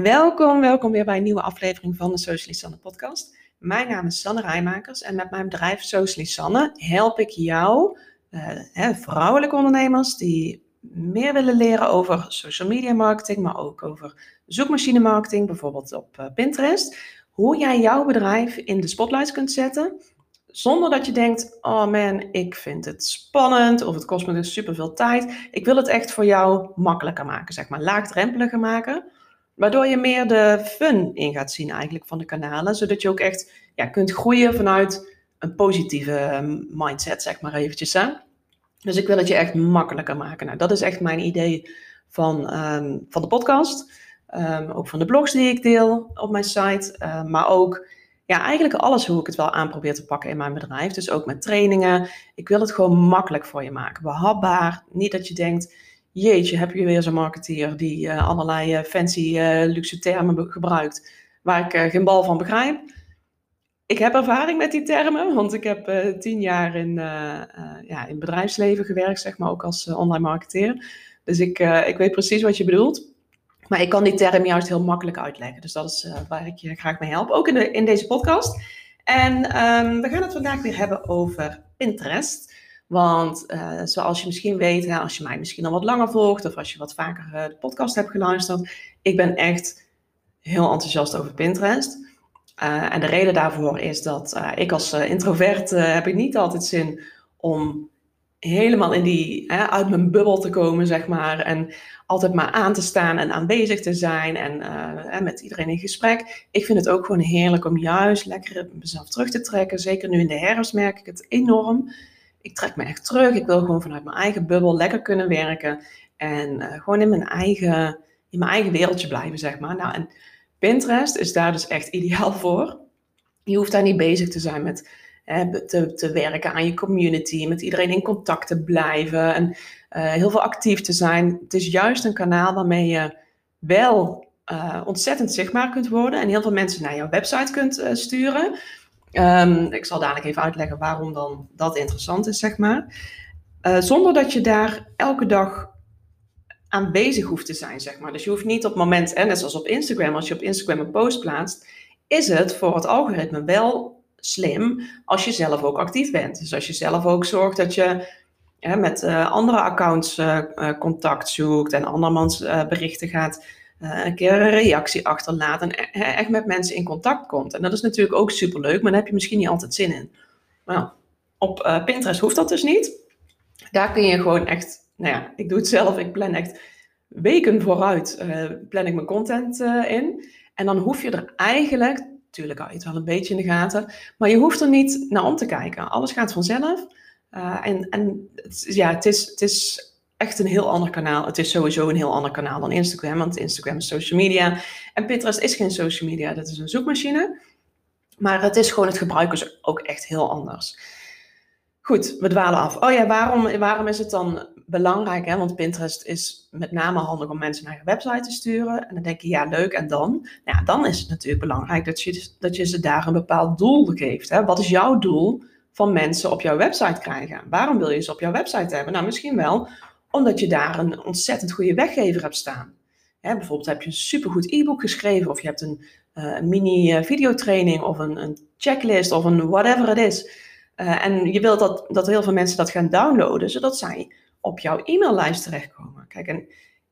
Welkom, welkom weer bij een nieuwe aflevering van de Socialist Sanne podcast. Mijn naam is Sanne Rijmakers en met mijn bedrijf Socialist Sanne help ik jou, uh, vrouwelijke ondernemers die meer willen leren over social media marketing, maar ook over zoekmachine marketing, bijvoorbeeld op uh, Pinterest. Hoe jij jouw bedrijf in de spotlights kunt zetten, zonder dat je denkt, oh man, ik vind het spannend of het kost me dus superveel tijd. Ik wil het echt voor jou makkelijker maken, zeg maar, laagdrempeliger maken. Waardoor je meer de fun in gaat zien eigenlijk van de kanalen. Zodat je ook echt ja, kunt groeien vanuit een positieve ehm, mindset, zeg maar eventjes. Dus ik wil het je echt makkelijker maken. Nou, dat is echt mijn idee van, ehm, van de podcast. Um, ook van de blogs die ik deel op mijn site. maar ook ja, eigenlijk alles hoe ik het wel aan probeer te pakken in mijn bedrijf. Dus ook met trainingen. Ik wil het gewoon makkelijk voor je maken. Behapbaar. Niet dat je denkt jeetje, heb je weer zo'n marketeer die uh, allerlei uh, fancy uh, luxe termen gebruikt, waar ik geen bal van begrijp. Ik heb ervaring met die termen, want ik heb tien jaar in, ja, in bedrijfsleven gewerkt, zeg maar, ook als online marketeer. Dus ik, ik weet precies wat je bedoelt. Maar ik kan die term juist heel makkelijk uitleggen. Dus dat is waar ik je graag mee help, ook in, de, in deze podcast. En um, we gaan het vandaag weer hebben over Pinterest. Want uh, zoals je misschien weet, hè, als je mij misschien al wat langer volgt of als je wat vaker uh, de podcast hebt geluisterd, ik ben echt heel enthousiast over Pinterest. Uh, en de reden daarvoor is dat ik als introvert heb ik niet altijd zin om helemaal in die, uit mijn bubbel te komen, zeg maar. En altijd maar aan te staan en aanwezig te zijn en met iedereen in gesprek. Ik vind het ook gewoon heerlijk om juist lekker mezelf terug te trekken. Zeker nu in de herfst merk ik het enorm ik trek me echt terug. Ik wil gewoon vanuit mijn eigen bubbel lekker kunnen werken. En uh, gewoon in mijn, eigen, in mijn eigen wereldje blijven, zeg maar. Nou, en Pinterest is daar dus echt ideaal voor. Je hoeft daar niet bezig te zijn met hè, te, te werken aan je community, met iedereen in contact te blijven en uh, heel veel actief te zijn. Het is juist een kanaal waarmee je wel uh, ontzettend zichtbaar kunt worden en heel veel mensen naar jouw website kunt sturen. Um, ik zal dadelijk even uitleggen waarom dan dat interessant is, zeg maar. Uh, zonder dat je daar elke dag aanwezig hoeft te zijn, zeg maar. Dus je hoeft niet op het moment, en net zoals op Instagram, als je op Instagram een post plaatst, is het voor het algoritme wel slim als je zelf ook actief bent. Dus als je zelf ook zorgt dat je met uh, andere accounts uh, contact zoekt en andermans berichten gaat uh, een keer een reactie achterlaat en e-, echt met mensen in contact komt. En dat is natuurlijk ook superleuk, maar daar heb je misschien niet altijd zin in. Op uh, Pinterest hoeft dat dus niet. Daar kun je gewoon echt, nou ja, ik doe het zelf, ik plan echt weken vooruit, uh, plan ik mijn content in. En dan hoef je er eigenlijk, natuurlijk hou je het wel een beetje in de gaten, maar je hoeft er niet naar om te kijken. Alles gaat vanzelf. en en ja, het is, het is echt een heel ander kanaal. Het is sowieso een heel ander kanaal dan Instagram, want Instagram is social media. En Pinterest is geen social media, dat is een zoekmachine. Maar het is gewoon, het gebruik ook echt heel anders. Goed, we dwalen af. Oh ja, waarom, waarom is het dan belangrijk? Hè? Want Pinterest is met name handig om mensen naar je website te sturen. En dan denk je, ja, leuk. En dan? Nou ja, dan is het natuurlijk belangrijk dat je, dat je ze daar een bepaald doel geeft. Hè? Wat is jouw doel van mensen op jouw website krijgen? Waarom wil je ze op jouw website hebben? Nou, misschien wel omdat je daar een ontzettend goede weggever hebt staan. Hè, bijvoorbeeld heb je een supergoed e-book geschreven of je hebt een, uh, mini uh, videotraining of een, een, checklist of een whatever het is. Uh, en je wilt dat, dat heel veel mensen dat gaan downloaden, zodat zij op jouw e-maillijst terechtkomen. Kijk, en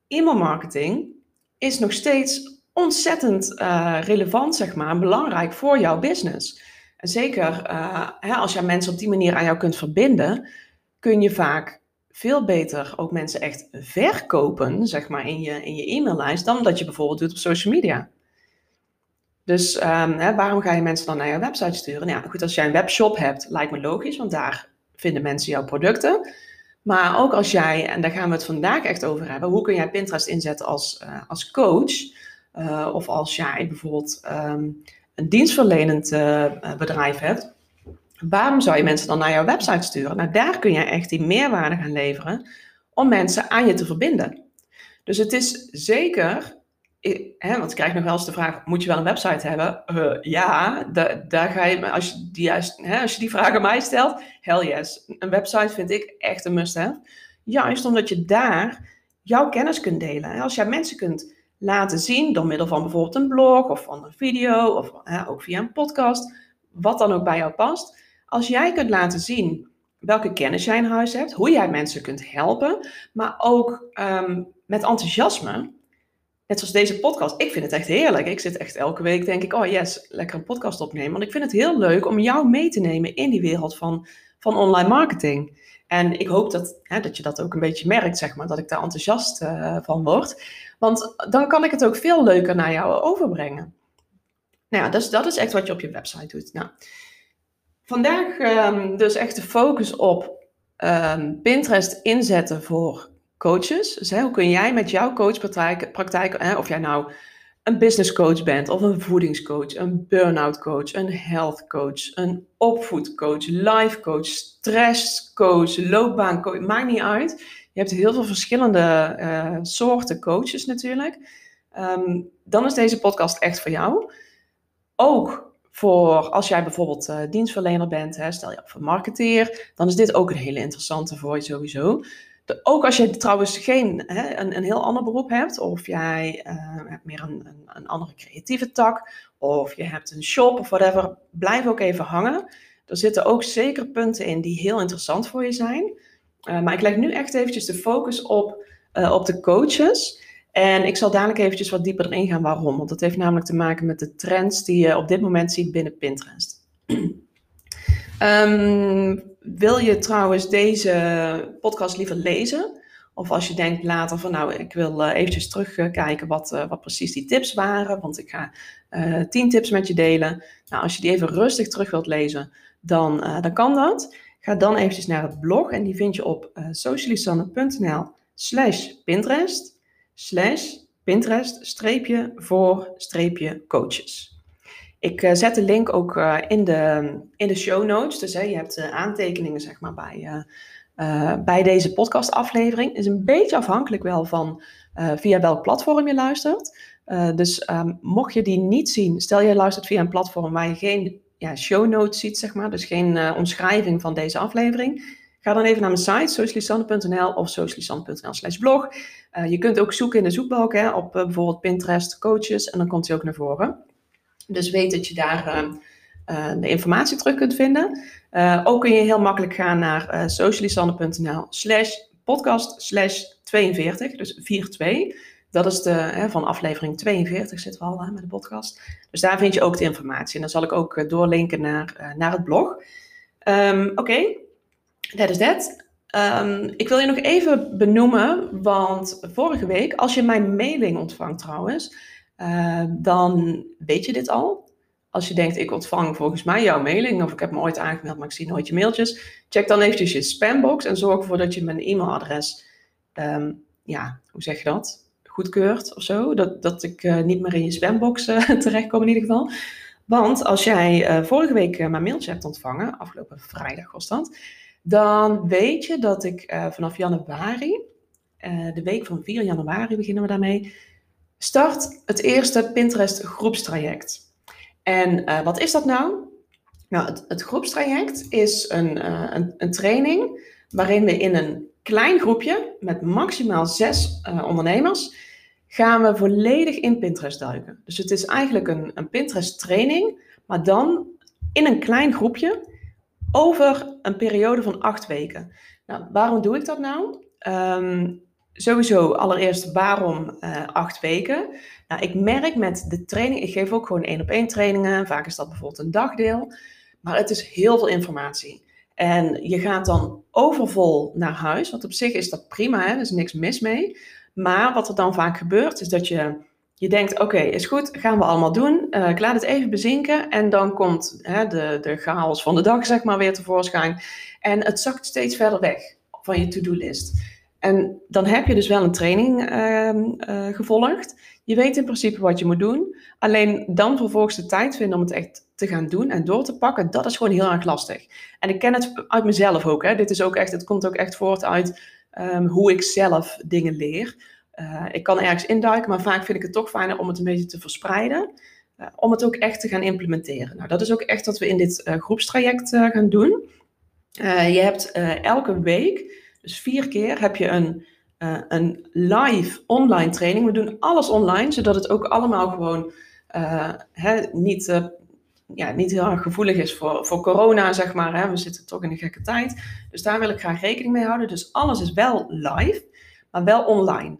e-mailmarketing is nog steeds ontzettend relevant, zeg maar, belangrijk voor jouw business. En zeker hè, als je mensen op die manier aan jou kunt verbinden, kun je vaak veel beter ook mensen echt verkopen, zeg maar, in je, in je e-maillijst, dan dat je bijvoorbeeld doet op social media. Dus um, hè, waarom ga je mensen dan naar je website sturen? Nou ja, goed, als jij een webshop hebt, lijkt me logisch, want daar vinden mensen jouw producten. Maar ook als jij, en daar gaan we het vandaag echt over hebben, hoe kun jij Pinterest inzetten als, uh, als coach? Uh, of als jij bijvoorbeeld um, een dienstverlenend uh, bedrijf hebt, Waarom zou je mensen dan naar jouw website sturen? Nou, daar kun je echt die meerwaarde gaan leveren om mensen aan je te verbinden. Dus het is zeker, hè, want ik krijg nog wel eens de vraag, moet je wel een website hebben? Uh, ja, da, daar ga je, als je, die, hè, als je die vraag aan mij stelt, hell yes. Een website vind ik echt een must-have. Juist omdat je daar jouw kennis kunt delen. Als jij mensen kunt laten zien door middel van bijvoorbeeld een blog of van een video of ook via een podcast, wat dan ook bij jou past. Als jij kunt laten zien welke kennis jij in huis hebt, hoe jij mensen kunt helpen, maar ook ehm, met enthousiasme. Net zoals deze podcast. Ik vind het echt heerlijk. Ik zit echt elke week, denk ik, oh yes, lekker een podcast opnemen. Want ik vind het heel leuk om jou mee te nemen in die wereld van, van online marketing. En ik hoop dat, hè, dat je dat ook een beetje merkt, zeg maar, dat ik daar enthousiast uh, van word. Want dan kan ik het ook veel leuker naar jou overbrengen. Nou ja, dus dat is echt wat je op je website doet. Nou, vandaag um, dus echt de focus op um, Pinterest inzetten voor coaches. Dus hoe kun jij met jouw coachpraktijk, praktijk, hè, of jij nou een business coach bent, of een voedingscoach, een burn-out coach, een health coach, een opvoedcoach, life coach, stresscoach, loopbaancoach, maakt niet uit. Je hebt heel veel verschillende uh, soorten coaches natuurlijk. Um, dan is deze podcast echt voor jou. Ook voor als jij bijvoorbeeld uh, dienstverlener bent, hè, stel je op voor marketeer, dan is dit ook een hele interessante voor je sowieso ook als je trouwens geen, hè, een, een heel ander beroep hebt, of jij uh, hebt meer een, een, een, andere creatieve tak, of je hebt een shop of whatever, blijf ook even hangen. Er zitten ook zeker punten in die heel interessant voor je zijn. Uh, maar ik leg nu echt eventjes de focus op, op de coaches. En ik zal dadelijk eventjes wat dieper erin gaan waarom. Want dat heeft namelijk te maken met de trends die je op dit moment ziet binnen Pinterest. um, wil je trouwens deze podcast liever lezen? Of als je denkt later van nou, ik wil uh, eventjes terugkijken wat, uh, wat precies die tips waren. Want ik ga uh, tien tips met je delen. Nou, als je die even rustig terug wilt lezen, dan, dan kan dat. Ga dan eventjes naar het blog en die vind je op socialisanne.nl slash Pinterest slash Pinterest streepje voor streepje coaches. Ik uh, zet de link ook uh, in, de, in de show notes. Dus hè, je hebt uh, aantekeningen zeg maar, bij, bij deze podcastaflevering. Is een beetje afhankelijk wel van via welk platform je luistert. dus um, mocht je die niet zien, stel je luistert via een platform waar je geen ja, show notes ziet, zeg maar, dus geen omschrijving van deze aflevering. Ga dan even naar mijn site, socialisanne.nl of socialisanne.nl slash blog. je kunt ook zoeken in de zoekbalk hè, op bijvoorbeeld Pinterest coaches en dan komt hij ook naar voren. Dus weet dat je daar ehm, eh, de informatie terug kunt vinden. Ook kun je heel makkelijk gaan naar uh, socialisanne.nl slash podcast slash 42, dus 42. Dat is de, hè, van aflevering 42 zitten we al hè, met de podcast. Dus daar vind je ook de informatie. En dan zal ik ook doorlinken naar, naar het blog. Um, Oké, dat is dat. Um, ik wil je nog even benoemen, want vorige week, als je mijn mailing ontvangt trouwens, uh, dan weet je dit al. Als je denkt, ik ontvang volgens mij jouw mailing, of ik heb me ooit aangemeld, maar ik zie nooit je mailtjes. Check dan eventjes je spambox en zorg ervoor dat je mijn e-mailadres, um, ja, hoe zeg je dat? Goedkeurt of zo. Dat, dat ik uh, niet meer in je spambox uh, terechtkom in ieder geval. Want als jij uh, vorige week mijn mailtje hebt ontvangen, afgelopen vrijdag was dat, dan weet je dat ik vanaf januari, de week van 4 januari beginnen we daarmee, Start het eerste Pinterest groepstraject. En uh, wat is dat nou? Nou, het, het groepstraject is een, een, training waarin we in een klein groepje met maximaal zes ondernemers gaan we volledig in Pinterest duiken. Dus het is eigenlijk een, een Pinterest training, maar dan in een klein groepje over een periode van acht weken. Nou, waarom doe ik dat nou? Um, sowieso allereerst waarom uh, acht weken? Nou, ik merk met de training, ik geef ook gewoon één op één trainingen. Vaak is dat bijvoorbeeld een dagdeel. Maar het is heel veel informatie. En je gaat dan overvol naar huis. Want op zich is dat prima, er is niks mis mee. Maar wat er dan vaak gebeurt, is dat je, je denkt: oké, is goed, gaan we allemaal doen. Uh, ik laat het even bezinken. En dan komt hè, de, de chaos van de dag, zeg maar, weer tevoorschijn. En het zakt steeds verder weg van je to-do-list. En dan heb je dus wel een training uh, uh, gevolgd. Je weet in principe wat je moet doen. Alleen dan vervolgens de tijd vinden om het echt te gaan doen en door te pakken, dat is gewoon heel erg lastig. En ik ken het uit mezelf ook. Hè. Dit is ook echt, het komt ook echt voort uit um, hoe ik zelf dingen leer. Uh, ik kan ergens induiken, maar vaak vind ik het toch fijner om het een beetje te verspreiden. Uh, om het ook echt te gaan implementeren. Nou, dat is ook echt wat we in dit uh, groepstraject gaan doen. je hebt elke week dus vier keer heb je een, een live online training. We doen alles online, zodat het ook allemaal gewoon hè, niet, ja, niet heel erg gevoelig is voor, voor corona, zeg maar. Hè. We zitten toch in een gekke tijd. Dus daar wil ik graag rekening mee houden. Dus alles is wel live, maar wel online.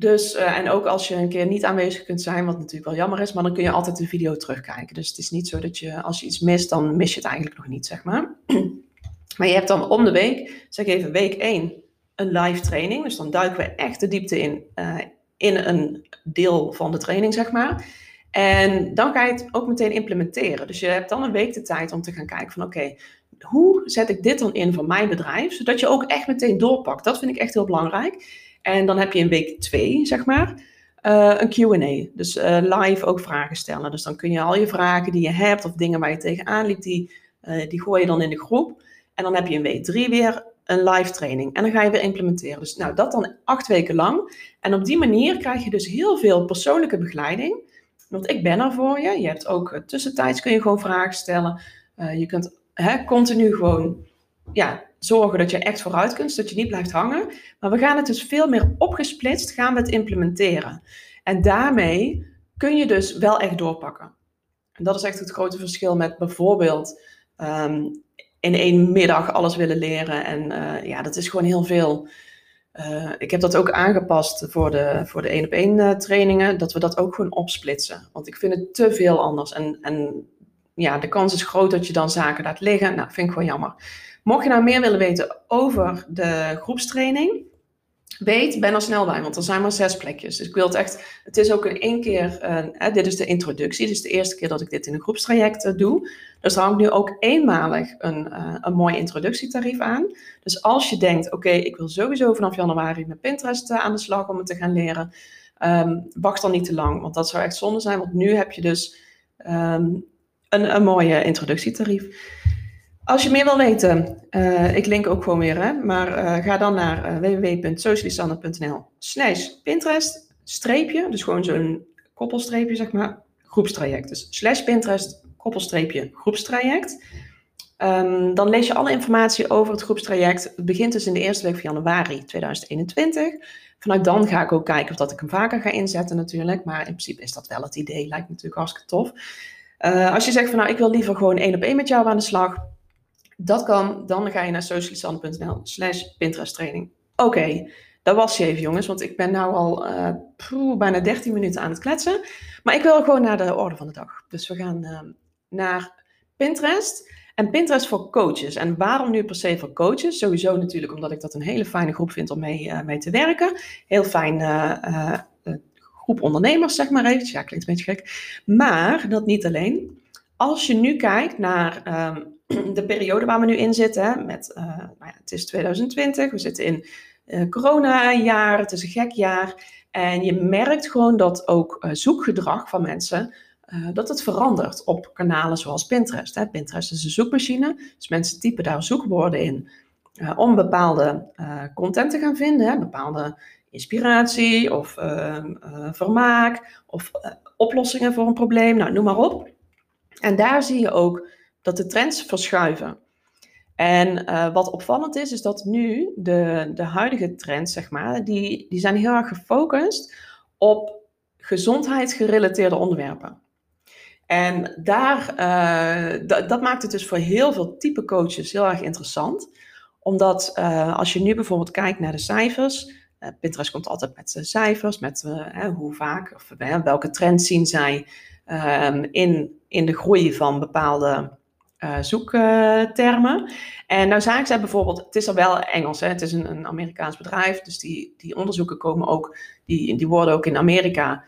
Dus, uh, en ook als je een keer niet aanwezig kunt zijn, wat natuurlijk wel jammer is, maar dan kun je altijd de video terugkijken. Dus het is niet zo dat je, als je iets mist, dan mis je het eigenlijk nog niet, zeg maar. maar je hebt dan om de week, zeg even week 1, een live training. Dus dan duiken we echt de diepte in, uh, in een deel van de training, zeg maar. En dan ga je het ook meteen implementeren. Dus je hebt dan een week de tijd om te gaan kijken van oké, hoe zet ik dit dan in voor mijn bedrijf? Zodat je ook echt meteen doorpakt. Dat vind ik echt heel belangrijk. En dan heb je in week 2, zeg maar, uh, een QA. Dus uh, live ook vragen stellen. Dus dan kun je al je vragen die je hebt of dingen waar je tegenaan liep, die, uh, die gooi je dan in de groep. En dan heb je in week 3 weer een live training. En dan ga je weer implementeren. Dus nou, dat dan acht weken lang. En op die manier krijg je dus heel veel persoonlijke begeleiding. Want ik ben er voor je. Je hebt ook tussentijds kun je gewoon vragen stellen. je kunt hè, continu gewoon ja, zorgen dat je echt vooruit kunt, zodat je niet blijft hangen. Maar we gaan het dus veel meer opgesplitst, gaan we het implementeren. En daarmee kun je dus wel echt doorpakken. En dat is echt het grote verschil met bijvoorbeeld ehm, in één middag alles willen leren. En uh, ja, dat is gewoon heel veel. Uh, ik heb dat ook aangepast voor de, voor de één op één uh, trainingen, dat we dat ook gewoon opsplitsen. Want ik vind het te veel anders. En, en ja, de kans is groot dat je dan zaken laat liggen. Nou, vind ik gewoon jammer. Mocht je nou meer willen weten over de groepstraining, weet, ben er snel bij, want er zijn maar zes plekjes. Dus ik wil het echt, het is ook in één keer, uh, dit is de introductie, dus de eerste keer dat ik dit in een groepstraject doe. Dus er hangt nu ook eenmalig een, uh, een mooi introductietarief aan. Dus als je denkt, oké, ik wil sowieso vanaf januari met Pinterest aan de slag om het te gaan leren, um, wacht dan niet te lang, want dat zou echt zonde zijn, want nu heb je dus um, een, een mooie introductietarief. Als je meer wil weten, uh, ik link ook gewoon weer, hè, maar uh, ga dan naar uh, www.socialisanne.nl slash Pinterest, streepje, dus gewoon zo'n koppelstreepje, zeg maar, groepstraject. Dus slash Pinterest, koppelstreepje, groepstraject. Um, dan lees je alle informatie over het groepstraject. Het begint dus in de eerste week van januari 2021. Vanuit dan ga ik ook kijken of dat ik hem vaker ga inzetten natuurlijk. Maar in principe is dat wel het idee. Lijkt natuurlijk hartstikke tof. Als je zegt van nou, ik wil liever gewoon één op één met jou aan de slag dat kan, dan ga je naar socialisant.nl slash Pinterest training. Oké, dat was je even jongens, want ik ben nu al uh, bijna 13 minuten aan het kletsen. Maar ik wil gewoon naar de orde van de dag. Dus we gaan uh, naar Pinterest. En Pinterest voor coaches. En waarom nu per se voor coaches? Sowieso natuurlijk omdat ik dat een hele fijne groep vind om mee, uh, mee te werken. Heel fijn groep ondernemers, zeg maar even. Ja, klinkt een beetje gek. Maar dat niet alleen. Als je nu kijkt naar um, de periode waar we nu in zitten, met, uh, nou ja, het is 2020, we zitten in uh, corona-jaar, het is een gek jaar. En je merkt gewoon dat ook uh, zoekgedrag van mensen, dat het verandert op kanalen zoals Pinterest. Hè. Pinterest is een zoekmachine, dus mensen typen daar zoekwoorden in om bepaalde content te gaan vinden, hè, bepaalde inspiratie of ehm, vermaak of oplossingen voor een probleem, nou, noem maar op. En daar zie je ook dat de trends verschuiven. En uh, wat opvallend is, is dat nu de, de huidige trends, zeg maar, die, die zijn heel erg gefocust op gezondheidsgerelateerde onderwerpen. En daar, uh, dat maakt het dus voor heel veel type coaches heel erg interessant. Omdat uh, als je nu bijvoorbeeld kijkt naar de cijfers, Pinterest komt altijd met cijfers, met hoe vaak of welke trends zien zij um, in, in de groei van bepaalde uh, zoektermen. en nou zagen zij bijvoorbeeld, het is al wel Engels, hè? het is een, een, Amerikaans bedrijf, dus die, die onderzoeken komen ook, die, die worden ook in Amerika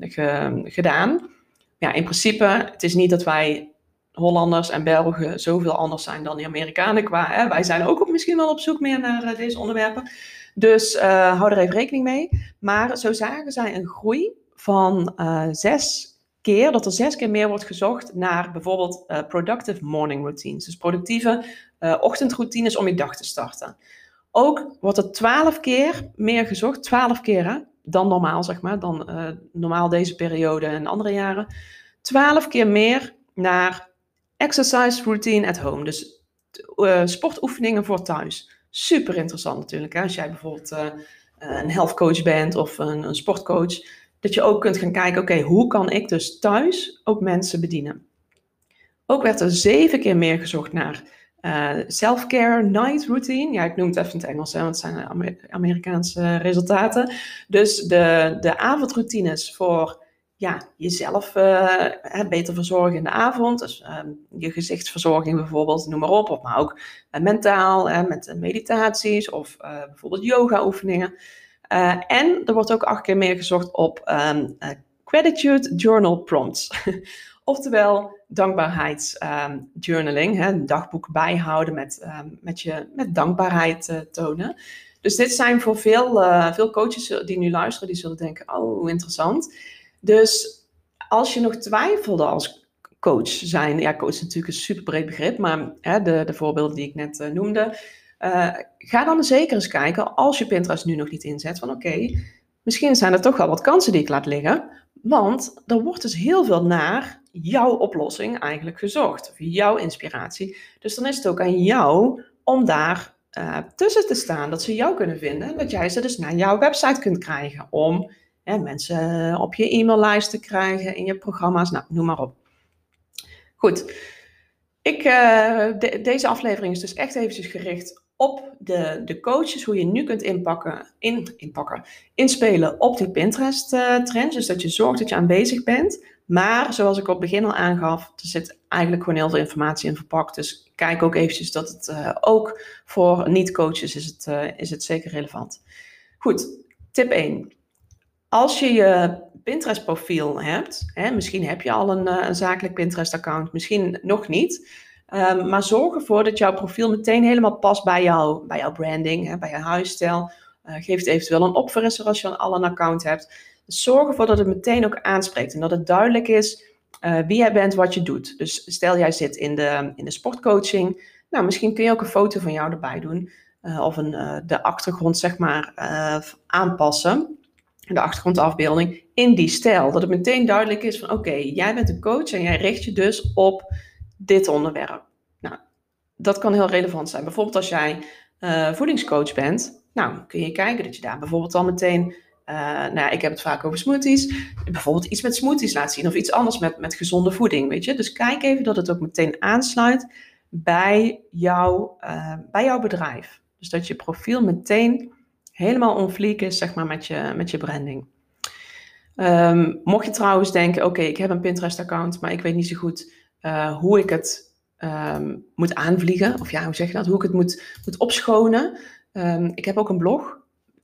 ge, gedaan. Ja, in principe, het is niet dat wij Hollanders en Belgen zoveel anders zijn dan die Amerikanen qua, hè? wij zijn ook misschien wel op zoek meer naar uh, deze onderwerpen. Dus uh, hou er even rekening mee. Maar zo zagen zij een groei van zes keer, dat er zes keer meer wordt gezocht naar bijvoorbeeld uh, productive morning routines. Dus productieve uh, ochtendroutines om je dag te starten. Ook wordt er twaalf keer meer gezocht, twaalf keer dan normaal zeg maar, dan uh, normaal deze periode en andere jaren. Twaalf keer meer naar exercise routine at home. Dus sportoefeningen voor thuis. Super interessant natuurlijk. Hè? Als jij bijvoorbeeld een health coach bent of een, een sportcoach, dat je ook kunt gaan kijken, oké, hoe kan ik dus thuis ook mensen bedienen? Ook werd er zeven keer meer gezocht naar uh, self-care night routine. Ja, ik noem het even in het Engels, hè, want het zijn Amerikaanse resultaten. Dus de, de avondroutines voor ja, jezelf uh, beter verzorgen in de avond. Dus uh, je gezichtsverzorging bijvoorbeeld, noem maar op. Maar ook mentaal, met meditaties of bijvoorbeeld yoga oefeningen. en er wordt ook acht keer meer gezocht op um, gratitude journal prompts. Oftewel dankbaarheidsjournaling, um, een dagboek bijhouden met, um, met, je, met dankbaarheid uh, tonen. Dus dit zijn voor veel, uh, veel coaches die nu luisteren, die zullen denken, oh interessant. Dus als je nog twijfelde als coach zijn, ja coach is natuurlijk een super breed begrip, maar hè, de, de voorbeelden die ik net noemde, ga dan zeker eens kijken als je Pinterest nu nog niet inzet van oké, misschien zijn er toch wel wat kansen die ik laat liggen. Want er wordt dus heel veel naar jouw oplossing eigenlijk gezocht, of jouw inspiratie. Dus dan is het ook aan jou om daar uh, tussen te staan, dat ze jou kunnen vinden, dat jij ze dus naar jouw website kunt krijgen om mensen op je e-maillijst te krijgen, in je programma's, nou, noem maar op. Goed, ik, uh, deze aflevering is dus echt eventjes gericht op de, de coaches, hoe je nu kunt inpakken, in, inpakken, inspelen op die Pinterest-trends. dus dat je zorgt dat je aanwezig bent. Maar zoals ik op het begin al aangaf, er zit eigenlijk gewoon heel veel informatie in verpakt. Dus kijk ook eventjes dat het uh, ook voor niet-coaches is het, uh, is het zeker relevant. Goed, tip 1. Als je je Pinterest-profiel hebt, hè, misschien heb je al een, een zakelijk Pinterest-account, misschien nog niet. Um, maar zorg ervoor dat jouw profiel meteen helemaal past bij, jou, bij jouw branding, hè, bij je huisstijl. Uh, geef het eventueel een opfrisser als je al een account hebt. Dus zorg ervoor dat het meteen ook aanspreekt en dat het duidelijk is uh, wie jij bent, wat je doet. Dus stel jij zit in de, in de sportcoaching, nou misschien kun je ook een foto van jou erbij doen. Uh, of een, de achtergrond zeg maar aanpassen, de achtergrondafbeelding, in die stijl. Dat het meteen duidelijk is van oké, jij bent een coach en jij richt je dus op dit onderwerp. Nou, dat kan heel relevant zijn. Bijvoorbeeld als jij uh, voedingscoach bent, nou, kun je kijken dat je daar bijvoorbeeld al meteen, uh, nou, ik heb het vaak over smoothies, bijvoorbeeld iets met smoothies laat zien of iets anders met, met gezonde voeding, weet je. Dus kijk even dat het ook meteen aansluit bij, jou, uh, bij jouw bedrijf. Dus dat je profiel meteen helemaal on fleek is, zeg maar, met je, met je branding. Um, mocht je trouwens denken, oké, ik heb een Pinterest-account, maar ik weet niet zo goed uh, hoe ik het um, moet aanvliegen. Of ja, hoe zeg je dat? Hoe ik het moet, moet opschonen. Um, ik heb ook een blog.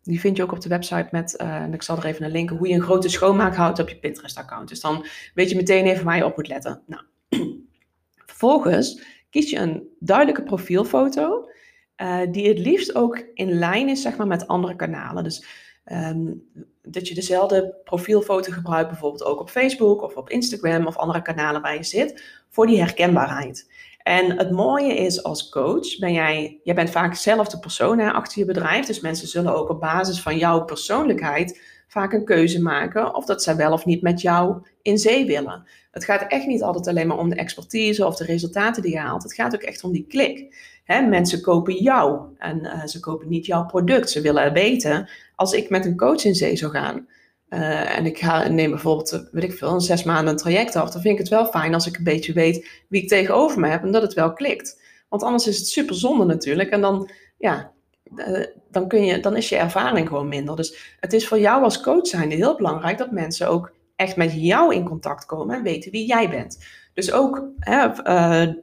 Die vind je ook op de website met, uh, en ik zal er even een linken, hoe je een grote schoonmaak houdt op je Pinterest-account. Dus dan weet je meteen even waar je op moet letten. Nou, vervolgens kies je een duidelijke profielfoto, uh, die het liefst ook in lijn is zeg maar, met andere kanalen. Dus um, dat je dezelfde profielfoto gebruikt, bijvoorbeeld ook op Facebook of op Instagram of andere kanalen waar je zit, voor die herkenbaarheid. En het mooie is als coach, ben jij, jij bent vaak zelf de persoon hè, achter je bedrijf, dus mensen zullen ook op basis van jouw persoonlijkheid vaak een keuze maken of dat zij wel of niet met jou in zee willen. Het gaat echt niet altijd alleen maar om de expertise of de resultaten die je haalt. Het gaat ook echt om die klik. mensen kopen jou en uh, ze kopen niet jouw product. Ze willen weten, als ik met een coach in zee zou gaan uh, en ik ga, neem bijvoorbeeld, eh, weet ik veel, een zes maanden een traject af, dan vind ik het wel fijn als ik een beetje weet wie ik tegenover me heb en dat het wel klikt. Want anders is het super zonde natuurlijk en dan, ja, dan, kun je, dan is je ervaring gewoon minder. Dus het is voor jou als coach zijnde heel belangrijk dat mensen ook echt met jou in contact komen en weten wie jij bent. Dus ook hè, uh,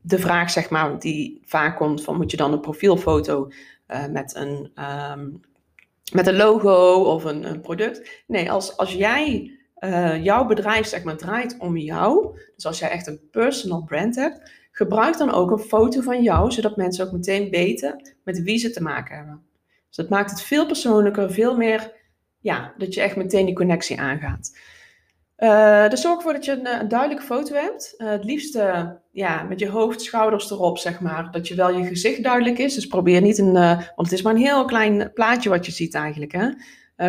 de vraag, zeg maar, die vaak komt van moet je dan een profielfoto uh, met een, um, met een logo of een, product? Nee, als, als jij jouw bedrijf zeg maar draait om jou, dus als jij echt een personal brand hebt, gebruik dan ook een foto van jou, zodat mensen ook meteen weten met wie ze te maken hebben. Dus dat maakt het veel persoonlijker, veel meer ja, dat je echt meteen die connectie aangaat. Uh, dus zorg ervoor dat je een, een duidelijke foto hebt. Uh, het liefst ja, met je hoofd, schouders erop, zeg maar. Dat je wel je gezicht duidelijk is. Dus probeer niet een, want het is maar een heel klein plaatje wat je ziet eigenlijk. Hè?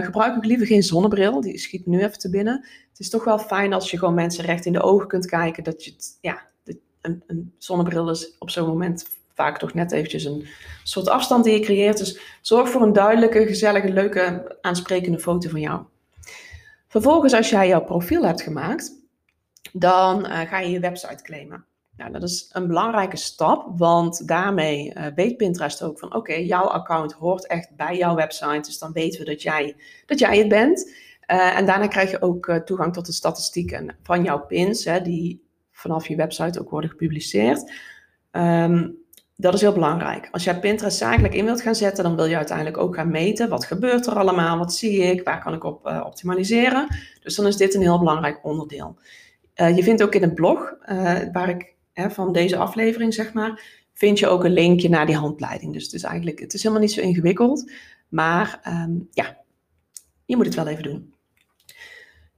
gebruik ook liever geen zonnebril, die schiet nu even te binnen. Het is toch wel fijn als je gewoon mensen recht in de ogen kunt kijken. Dat je het, ja, een, een zonnebril is op zo'n moment vaak toch net eventjes een soort afstand die je creëert. Dus zorg voor een duidelijke, gezellige, leuke, aansprekende foto van jou. Vervolgens, als jij jouw profiel hebt gemaakt, dan uh, ga je je website claimen. Nou, dat is een belangrijke stap, want daarmee uh, weet Pinterest ook van oké, jouw account hoort echt bij jouw website. Dus dan weten we dat jij, dat jij het bent. Uh, en daarna krijg je ook toegang tot de statistieken van jouw pins, hè, die vanaf je website ook worden gepubliceerd. Um, dat is heel belangrijk. Als jij Pinterest zakelijk in wilt gaan zetten, dan wil je uiteindelijk ook gaan meten. Wat gebeurt er allemaal? Wat zie ik? Waar kan ik op uh, optimaliseren? Dus dan is dit een heel belangrijk onderdeel. Uh, je vindt ook in het blog, uh, waar ik van deze aflevering zeg maar, vind je ook een linkje naar die handleiding. Dus het is eigenlijk, het is helemaal niet zo ingewikkeld. Maar um, ja, je moet het wel even doen.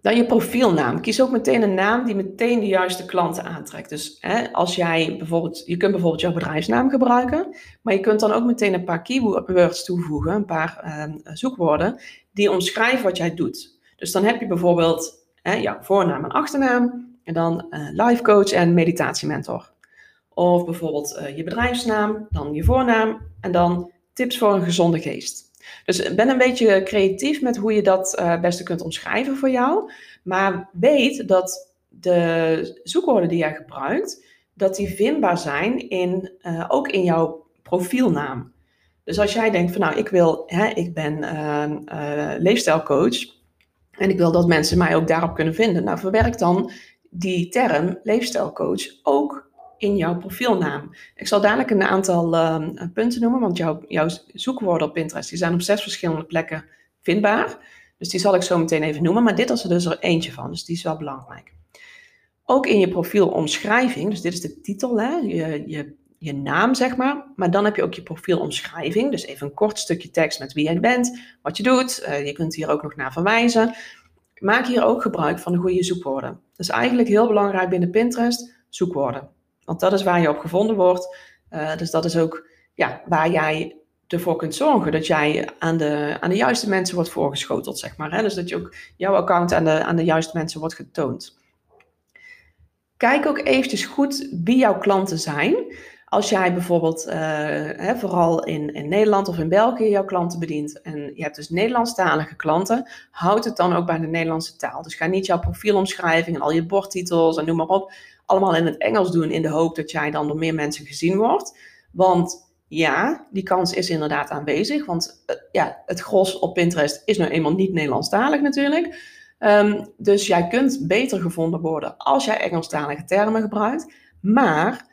Dan je profielnaam. Kies ook meteen een naam die meteen de juiste klanten aantrekt. Dus hè, als jij bijvoorbeeld, je kunt bijvoorbeeld jouw bedrijfsnaam gebruiken, maar je kunt dan ook meteen een paar keywords toevoegen, een paar uh, zoekwoorden, die omschrijven wat jij doet. Dus dan heb je bijvoorbeeld hè, voornaam en achternaam, en dan uh, life coach en meditatiementor. Of bijvoorbeeld uh, je bedrijfsnaam, dan je voornaam en dan tips voor een gezonde geest. Dus ben een beetje creatief met hoe je dat uh, beste kunt omschrijven voor jou. Maar weet dat de zoekwoorden die jij gebruikt, dat die vindbaar zijn in, uh, ook in jouw profielnaam. Dus als jij denkt van nou, ik wil, hè, ik ben uh, leefstijlcoach en ik wil dat mensen mij ook daarop kunnen vinden. Nou, verwerk dan die term leefstijlcoach ook in jouw profielnaam. Ik zal dadelijk een aantal uh, punten noemen, want jouw, jouw zoekwoorden op Pinterest die zijn op zes verschillende plekken vindbaar. Dus die zal ik zo meteen even noemen, maar dit is er dus er eentje van, dus die is wel belangrijk. Ook in je profielomschrijving, dus dit is de titel, hè, je, je, je naam zeg maar, maar dan heb je ook je profielomschrijving, dus even een kort stukje tekst met wie jij bent, wat je doet, uh, je kunt hier ook nog naar verwijzen. Maak hier ook gebruik van de goede zoekwoorden. Dat is eigenlijk heel belangrijk binnen Pinterest, zoekwoorden. Want dat is waar je op gevonden wordt. Uh, dus dat is ook ja, waar jij ervoor kunt zorgen dat jij aan de, aan de juiste mensen wordt voorgeschoteld, zeg maar. Hè? Dus dat je ook jouw account aan de, aan de juiste mensen wordt getoond. Kijk ook eventjes goed wie jouw klanten zijn. Als jij bijvoorbeeld, uh, hè, vooral in, in Nederland of in België, jouw klanten bedient en je hebt dus Nederlandstalige klanten, houd het dan ook bij de Nederlandse taal. Dus ga niet jouw profielomschrijving en al je bordtitels en noem maar op, allemaal in het Engels doen in de hoop dat jij dan door meer mensen gezien wordt. Want ja, die kans is inderdaad aanwezig, want uh, ja, het gros op Pinterest is nou eenmaal niet Nederlandstalig natuurlijk. Um, dus jij kunt beter gevonden worden als jij Engelstalige termen gebruikt. Maar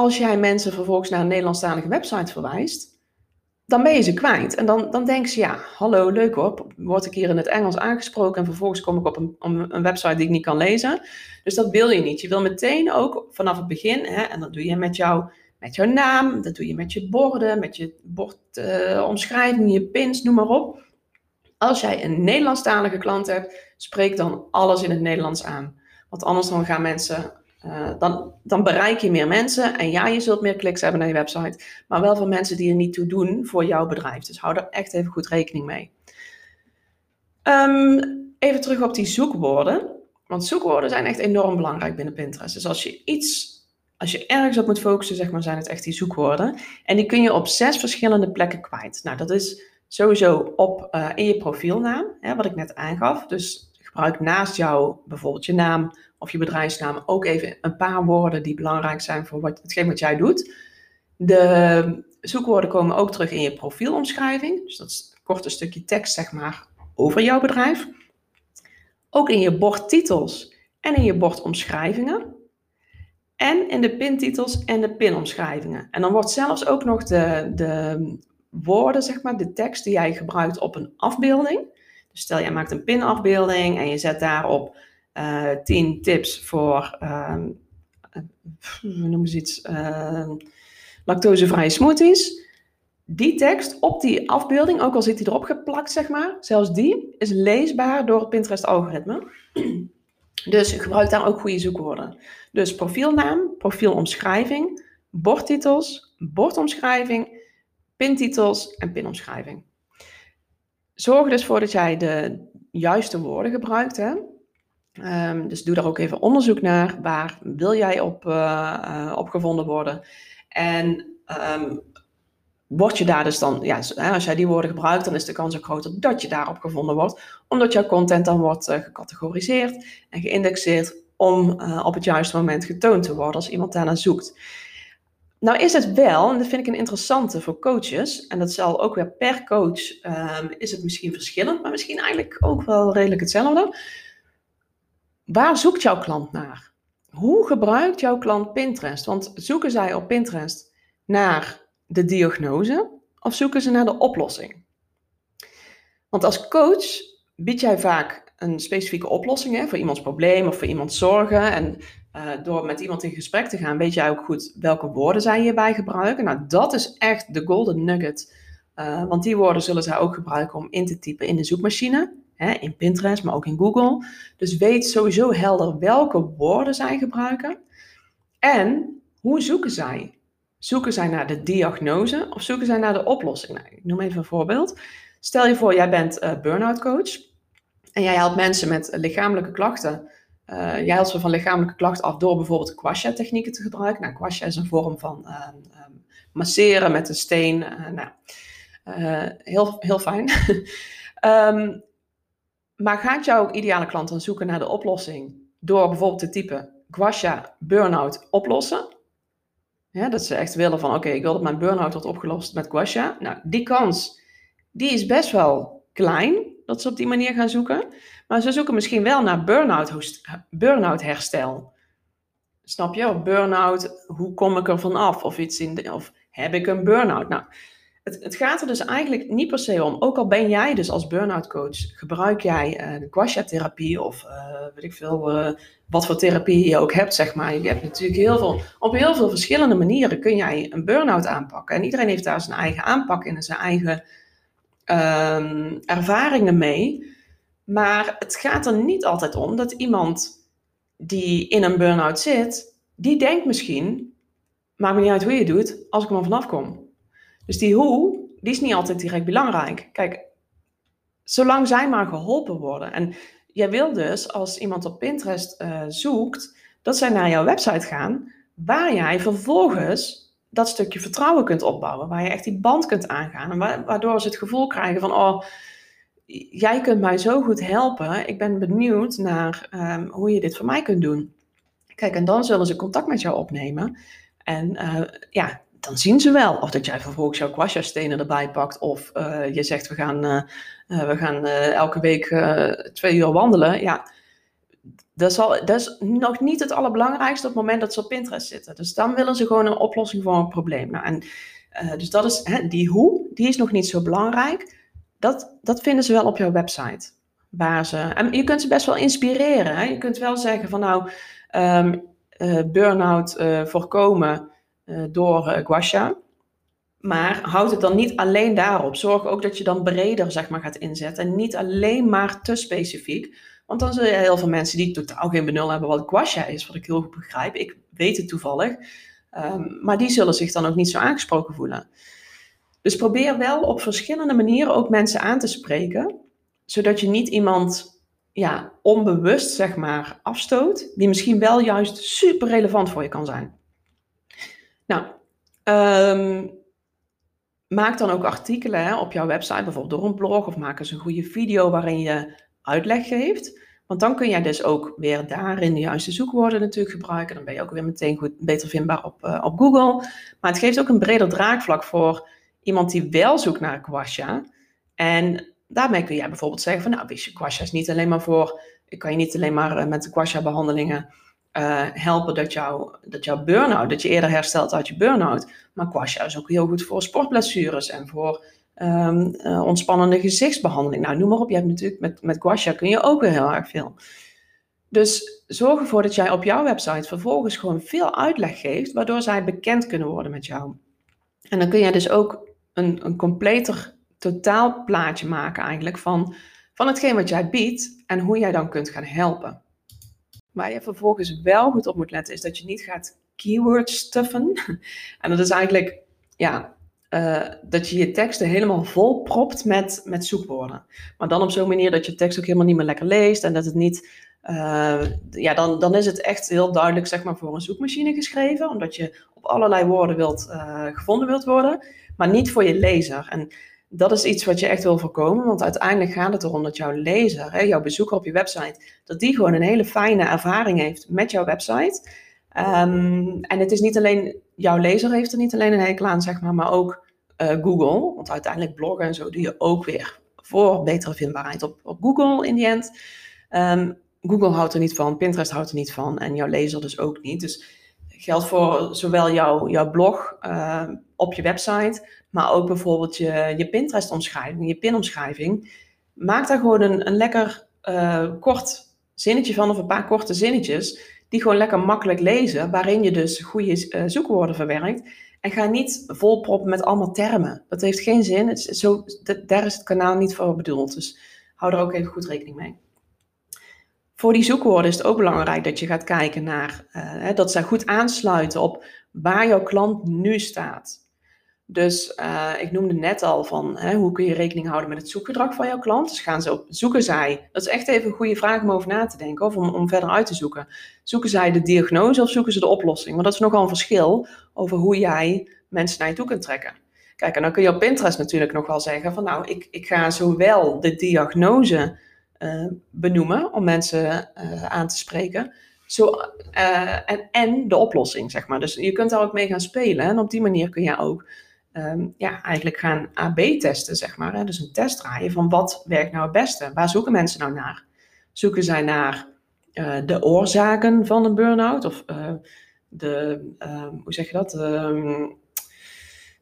als jij mensen vervolgens naar een Nederlandstalige website verwijst, dan ben je ze kwijt. En dan, dan denken ze, ja, hallo, leuk hoor, word ik hier in het Engels aangesproken en vervolgens kom ik op een, een website die ik niet kan lezen. Dus dat wil je niet. Je wil meteen ook vanaf het begin, hè, en dat doe je met, jou, met jouw naam, dat doe je met je borden, met je bordomschrijving, uh, je pins, noem maar op. Als jij een Nederlandstalige klant hebt, spreek dan alles in het Nederlands aan. Want anders dan gaan mensen uh, dan, dan bereik je meer mensen en ja, je zult meer kliks hebben naar je website, maar wel van mensen die er niet toe doen voor jouw bedrijf. Dus hou er echt even goed rekening mee. Um, even terug op die zoekwoorden. Want zoekwoorden zijn echt enorm belangrijk binnen Pinterest. Dus als je iets, als je ergens op moet focussen, zeg maar, zijn het echt die zoekwoorden. En die kun je op zes verschillende plekken kwijt. Nou, dat is sowieso op uh, in je profielnaam, hè, wat ik net aangaf. Dus gebruik naast jou bijvoorbeeld je naam of je bedrijfsnaam ook even een paar woorden die belangrijk zijn voor wat, hetgeen wat jij doet. De zoekwoorden komen ook terug in je profielomschrijving. Dus dat is een korte stukje tekst, zeg maar, over jouw bedrijf. Ook in je bordtitels en in je bordomschrijvingen. En in de pintitels en de pinomschrijvingen. En dan wordt zelfs ook nog de, de woorden, zeg maar, de tekst die jij gebruikt op een afbeelding. Dus stel, jij maakt een pinafbeelding en je zet daarop eh, 10 tips voor, we noemen ze iets, uh, lactosevrije smoothies. Die tekst op die afbeelding, ook al zit die erop geplakt, zeg maar, zelfs die is leesbaar door het Pinterest-algoritme. Dus gebruik daar ook goede zoekwoorden. Dus profielnaam, profielomschrijving, bordtitels, bordomschrijving, pintitels en pinomschrijving. Zorg dus voor dat jij de juiste woorden gebruikt. Hè? Um, dus doe daar ook even onderzoek naar. Waar wil jij op, uh, uh, op gevonden worden? En ehm, word je daar dus dan, ja, als jij die woorden gebruikt, dan is de kans ook groter dat je daarop gevonden wordt, omdat jouw content dan wordt uh, gecategoriseerd en geïndexeerd om op het juiste moment getoond te worden als iemand daarnaar zoekt. Nou is het wel, en dat vind ik een interessante voor coaches, en dat zal ook weer per coach, um, is het misschien verschillend, maar misschien eigenlijk ook wel redelijk hetzelfde. Waar zoekt jouw klant naar? Hoe gebruikt jouw klant Pinterest? Want zoeken zij op Pinterest naar de diagnose of zoeken ze naar de oplossing? Want als coach bied jij vaak een specifieke oplossing hè, voor iemands probleem of voor iemands zorgen. En uh, door met iemand in gesprek te gaan, weet jij ook goed welke woorden zij hierbij gebruiken. Nou, dat is echt de golden nugget. Uh, want die woorden zullen zij ook gebruiken om in te typen in de zoekmachine. Hè, in Pinterest, maar ook in Google. Dus weet sowieso helder welke woorden zij gebruiken. En hoe zoeken zij? Zoeken zij naar de diagnose of zoeken zij naar de oplossing? Nou, ik noem even een voorbeeld. Stel je voor, jij bent uh, burn-out coach. En jij helpt mensen met lichamelijke klachten uh, jij helpt ze van lichamelijke klachten af door bijvoorbeeld Quasha-technieken te gebruiken. Nou, Quasha is een vorm van uh, um, masseren met een steen. Uh, nou, heel, heel fijn. um, maar gaat jouw ideale klant dan zoeken naar de oplossing door bijvoorbeeld te typen Quasha burn-out oplossen? Ja, dat ze echt willen van, oké, ik wil dat mijn burn-out wordt opgelost met Quasha. Nou, die kans, die is best wel klein dat ze op die manier gaan zoeken. Maar ze zoeken misschien wel naar burn-out, burn herstel. Snap je? Of burn-out, hoe kom ik er van af? Of, iets in of heb ik een burn-out? Nou, het, het, gaat er dus eigenlijk niet per se om. Ook al ben jij dus als burn-out coach, gebruik jij uh, de Quasha-therapie of uh, weet ik veel, uh, wat voor therapie je ook hebt, zeg maar. Je hebt natuurlijk heel veel, op heel veel verschillende manieren kun jij een burn-out aanpakken. En iedereen heeft daar zijn eigen aanpak in en zijn eigen um, ervaringen mee. Maar het gaat er niet altijd om dat iemand die in een burn-out zit, die denkt misschien, maakt me niet uit hoe je het doet, als ik er maar vanaf kom. Dus die hoe, die is niet altijd direct belangrijk. Kijk, zolang zij maar geholpen worden. En jij wil dus, als iemand op Pinterest uh, zoekt, dat zij naar jouw website gaan, waar jij vervolgens dat stukje vertrouwen kunt opbouwen. Waar je echt die band kunt aangaan. En waardoor ze het gevoel krijgen van, oh, jij kunt mij zo goed helpen. Ik ben benieuwd naar um, hoe je dit voor mij kunt doen. Kijk, en dan zullen ze contact met jou opnemen. En uh, ja, dan zien ze wel of dat jij vervolgens jouw kwasja-stenen erbij pakt. Of uh, je zegt, we gaan, uh, we gaan elke week twee uur wandelen. Ja, dat, zal, dat is nog niet het allerbelangrijkste op het moment dat ze op Pinterest zitten. Dus dan willen ze gewoon een oplossing voor een probleem. Nou, en, dus dat is, hè, die hoe, die is nog niet zo belangrijk. Dat, dat vinden ze wel op jouw website. Waar ze, en je kunt ze best wel inspireren. Hè? Je kunt wel zeggen van nou, um, burn-out voorkomen door guasha. Maar houd het dan niet alleen daarop. Zorg ook dat je dan breder zeg maar, gaat inzetten. En niet alleen maar te specifiek. Want dan zul je heel veel mensen die totaal geen benul hebben wat guasha is, wat ik heel goed begrijp. Ik weet het toevallig. Um, maar die zullen zich dan ook niet zo aangesproken voelen. Dus probeer wel op verschillende manieren ook mensen aan te spreken, zodat je niet iemand ja, onbewust zeg maar afstoot, die misschien wel juist super relevant voor je kan zijn. Nou, um, maak dan ook artikelen hè, op jouw website, bijvoorbeeld door een blog, of maak eens een goede video waarin je uitleg geeft. Want dan kun jij dus ook weer daarin de juiste zoekwoorden natuurlijk gebruiken. Dan ben je ook weer meteen goed, beter vindbaar op, uh, op Google. Maar het geeft ook een breder draagvlak voor iemand die wel zoekt naar Quasha. En daarmee kun jij bijvoorbeeld zeggen van nou, wist je, Quasha is niet alleen maar voor, ik kan je niet alleen maar uh, met de Quasha behandelingen uh, helpen dat, jou, dat jouw burn-out, dat je eerder herstelt uit je burn-out. Maar Quasha is ook heel goed voor sportblessures en voor um, uh, ontspannende gezichtsbehandeling. Nou, noem maar op. Je hebt natuurlijk met, met kun je ook weer heel erg veel. Dus zorg ervoor dat jij op jouw website vervolgens gewoon veel uitleg geeft, waardoor zij bekend kunnen worden met jou. En dan kun je dus ook een, een completer totaalplaatje maken eigenlijk van, van hetgeen wat jij biedt en hoe jij dan kunt gaan helpen. Waar je vervolgens wel goed op moet letten is dat je niet gaat keyword stuffen. En dat is eigenlijk, ja, uh, dat je je teksten helemaal vol propt met, met zoekwoorden. Maar dan op zo'n manier dat je tekst ook helemaal niet meer lekker leest en dat het niet uh, ja, dan, dan is het echt heel duidelijk zeg maar, voor een zoekmachine geschreven, omdat je op allerlei woorden wilt, uh, gevonden wilt worden, maar niet voor je lezer. En dat is iets wat je echt wil voorkomen, want uiteindelijk gaat het erom dat jouw lezer, hè, jouw bezoeker op je website, dat die gewoon een hele fijne ervaring heeft met jouw website. Um, en het is niet alleen, jouw lezer heeft er niet alleen een hekel aan, zeg maar, maar ook uh, Google. Want uiteindelijk bloggen en zo doe je ook weer voor betere vindbaarheid op, op Google in die end. Um, Google houdt er niet van, Pinterest houdt er niet van en jouw lezer dus ook niet. Dus geldt voor zowel jouw, jouw blog uh, op je website, maar ook bijvoorbeeld je, je Pinterest-omschrijving, je pin-omschrijving. Maak daar gewoon een, een lekker uh, kort zinnetje van of een paar korte zinnetjes die gewoon lekker makkelijk lezen, waarin je dus goede uh, zoekwoorden verwerkt. En ga niet volproppen met allemaal termen. Dat heeft geen zin. Het is zo, daar is het kanaal niet voor bedoeld. Dus hou er ook even goed rekening mee. Voor die zoekwoorden is het ook belangrijk dat je gaat kijken naar uh, dat zij goed aansluiten op waar jouw klant nu staat. Dus uh, ik noemde net al van hè, hoe kun je rekening houden met het zoekgedrag van jouw klant. Dus gaan ze op, zoeken zij, dat is echt even een goede vraag om over na te denken of om, om verder uit te zoeken. Zoeken zij de diagnose of zoeken ze de oplossing? Want dat is nogal een verschil over hoe jij mensen naar je toe kunt trekken. Kijk, en dan kun je op Pinterest natuurlijk nog wel zeggen van nou, ik, ik ga zowel de diagnose uh, benoemen om mensen uh, aan te spreken. Zo, en, en de oplossing, zeg maar. Dus je kunt daar ook mee gaan spelen. En op die manier kun je ook um, ja, eigenlijk gaan AB testen, zeg maar. Hè? Dus een test draaien van wat werkt nou het beste? Waar zoeken mensen nou naar? Zoeken zij naar uh, de oorzaken van een burn-out? Of uh, de, uh, hoe zeg je dat?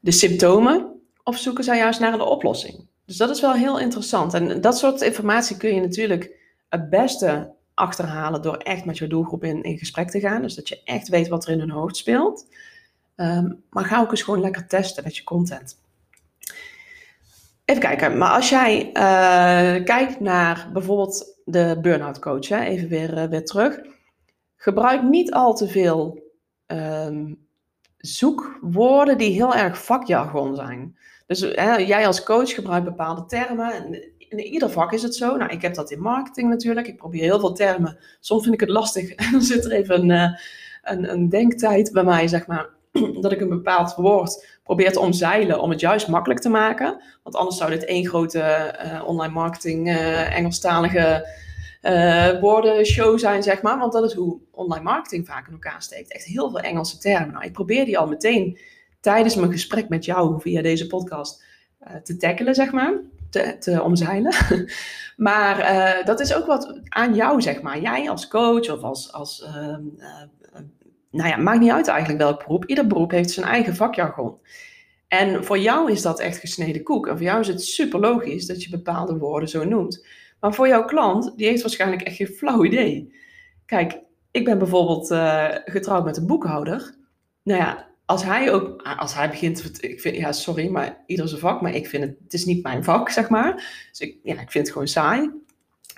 de symptomen? Of zoeken zij juist naar een oplossing? Dus dat is wel heel interessant. En dat soort informatie kun je natuurlijk het beste achterhalen door echt met je doelgroep in, in gesprek te gaan. Dus dat je echt weet wat er in hun hoofd speelt. Um, maar ga ook eens gewoon lekker testen met je content. Even kijken, maar als jij uh, kijkt naar bijvoorbeeld de burn-out coach, hè, even weer, uh, weer terug. Gebruik niet al te veel um, zoekwoorden die heel erg vakjargon zijn. Dus hè, jij als coach gebruikt bepaalde termen. En in ieder vak is het zo. Nou, ik heb dat in marketing natuurlijk. Ik probeer heel veel termen. Soms vind ik het lastig en dan zit er even een, een, een denktijd bij mij, zeg maar dat ik een bepaald woord probeer te omzeilen om het juist makkelijk te maken. Want anders zou dit één grote uh, online marketing uh, Engelstalige uh, woordenshow zijn, zeg maar. Want dat is hoe online marketing vaak in elkaar steekt. Echt heel veel Engelse termen. Nou, ik probeer die al meteen tijdens mijn gesprek met jou via deze podcast te tackelen, zeg maar. Te, te omzeilen. maar dat is ook wat aan jou, zeg maar. Jij als coach of als, als ehm, nou ja, maakt niet uit eigenlijk welk beroep. Ieder beroep heeft zijn eigen vakjargon. En voor jou is dat echt gesneden koek. En voor jou is het super logisch dat je bepaalde woorden zo noemt. Maar voor jouw klant, die heeft waarschijnlijk echt geen flauw idee. Kijk, ik ben bijvoorbeeld uh, getrouwd met een boekhouder. Nou ja, als hij ook, als hij begint, ik vind, ja, sorry, maar ieder zijn vak, maar ik vind het, het is niet mijn vak, zeg maar. Dus ik, ja, ik vind het gewoon saai.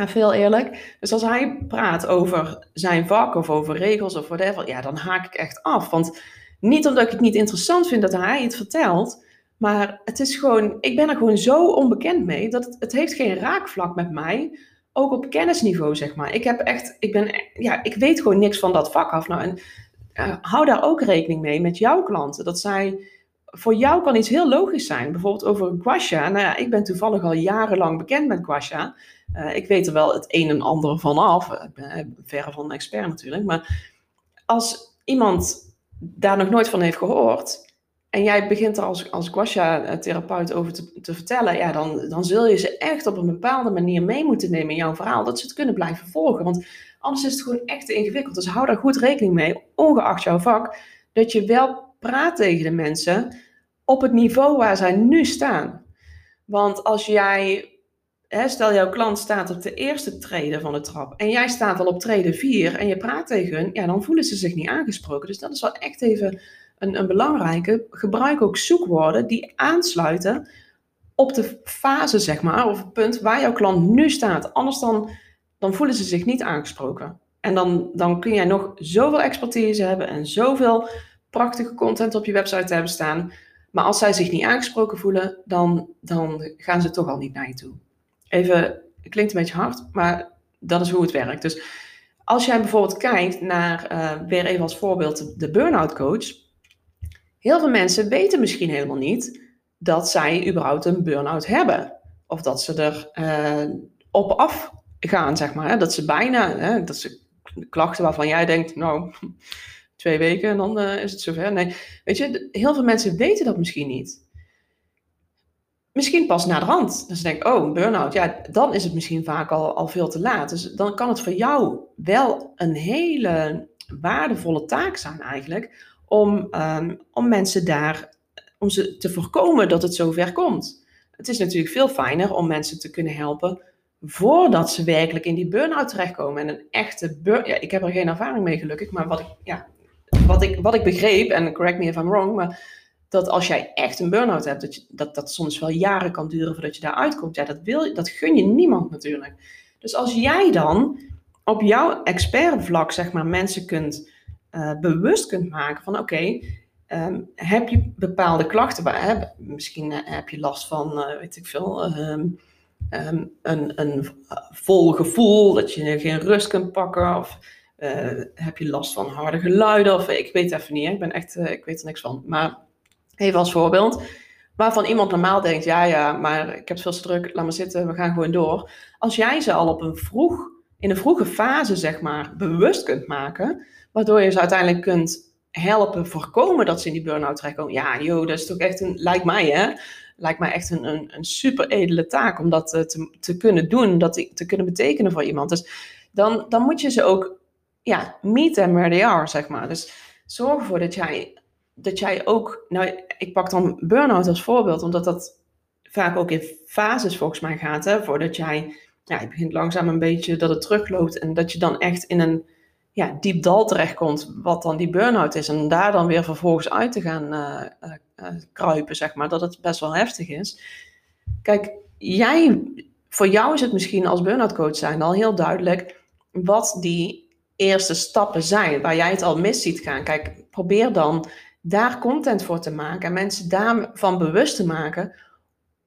Veel eerlijk. Dus als hij praat over zijn vak of over regels of whatever, ja, dan haak ik echt af. Want niet omdat ik het niet interessant vind dat hij het vertelt, maar het is gewoon, ik ben er gewoon zo onbekend mee dat het, het heeft geen raakvlak met mij. Ook op kennisniveau, zeg maar. Ik heb echt, ik ben, ja, ik weet gewoon niks van dat vak af. Nou, en uh, hou daar ook rekening mee met jouw klanten. Dat zij, voor jou kan iets heel logisch zijn. Bijvoorbeeld over guasha. Nou ja, ik ben toevallig al jarenlang bekend met guasha. Uh, ik weet er wel het een en ander van af. Ik ben verre van een expert natuurlijk. Maar als iemand daar nog nooit van heeft gehoord. En jij begint er als, als Guasha-therapeut over te, te, vertellen, ja, dan, dan zul je ze echt op een bepaalde manier mee moeten nemen in jouw verhaal, dat ze het kunnen blijven volgen. Want anders is het gewoon echt te ingewikkeld. Dus hou daar goed rekening mee, ongeacht jouw vak, dat je wel praat tegen de mensen op het niveau waar zij nu staan. Want als jij stel jouw klant staat op de eerste trede van de trap en jij staat al op trede 4 en je praat tegen hun, ja, dan voelen ze zich niet aangesproken. Dus dat is wel echt even een, een belangrijke. Gebruik ook zoekwoorden die aansluiten op de fase, zeg maar, of het punt waar jouw klant nu staat. Anders dan, dan voelen ze zich niet aangesproken. En dan, dan kun jij nog zoveel expertise hebben en zoveel prachtige content op je website hebben staan. Maar als zij zich niet aangesproken voelen, dan, dan gaan ze toch al niet naar je toe. Even, het klinkt een beetje hard, maar dat is hoe het werkt. Dus als jij bijvoorbeeld kijkt naar, uh, weer even als voorbeeld, de burn-out coach. Heel veel mensen weten misschien helemaal niet dat zij überhaupt een burn-out hebben. Of dat ze er uh, op af gaan, zeg maar. Hè? Dat ze bijna, hè, dat ze klachten waarvan jij denkt, nou, twee weken en dan uh, is het zover. Nee, weet je, heel veel mensen weten dat misschien niet. Misschien pas na de hand. Dus ze denken, oh, burn-out, ja, dan is het misschien vaak al, al veel te laat. Dus dan kan het voor jou wel een hele waardevolle taak zijn eigenlijk, om, um, om mensen daar, om ze te voorkomen dat het zover komt. Het is natuurlijk veel fijner om mensen te kunnen helpen voordat ze werkelijk in die burn-out terechtkomen. En een echte burn ja, ik heb er geen ervaring mee gelukkig, maar wat ik, ja, wat ik, wat ik begreep, en correct me if I'm wrong, maar dat als jij echt een burn-out hebt, dat, dat dat soms wel jaren kan duren voordat je daar uitkomt. Ja, dat, wil, dat gun je niemand natuurlijk. Dus als jij dan op jouw expertvlak, zeg maar, mensen kunt uh, bewust kunt maken van oké, um, heb je bepaalde klachten? Hè? Misschien uh, heb je last van, uh, weet ik veel, um, um, een, een vol gevoel, dat je geen rust kunt pakken of heb je last van harde geluiden of ik weet even niet, ik ben echt, ik weet er niks van. Maar Even als voorbeeld. Waarvan iemand normaal denkt, ja, ja, maar ik heb veel druk, laat maar zitten, we gaan gewoon door. Als jij ze al op een vroeg, in een vroege fase, zeg maar, bewust kunt maken, waardoor je ze uiteindelijk kunt helpen voorkomen dat ze in die burn-out terechtkomen. Ja, joh, dat is toch echt een, lijkt mij hè, lijkt mij echt een, een, een super edele taak om dat eh, te, te kunnen doen, dat te kunnen betekenen voor iemand. Dus dan, dan moet je ze ook, ja, meet them where they are, zeg maar. Dus zorg ervoor dat jij dat jij ook, nou, ik pak dan burn-out als voorbeeld, omdat dat vaak ook in fases volgens mij gaat, hè, voordat jij, ja, je begint langzaam een beetje dat het terugloopt en dat je dan echt in een ja, diep dal terechtkomt, wat dan die burn-out is, en daar dan weer vervolgens uit te gaan uh, uh, kruipen, zeg maar, dat het best wel heftig is. Kijk, jij, voor jou is het misschien als burn-out coach zijn al heel duidelijk wat die eerste stappen zijn, waar jij het al mis ziet gaan. Kijk, probeer dan daar content voor te maken en mensen daarvan bewust te maken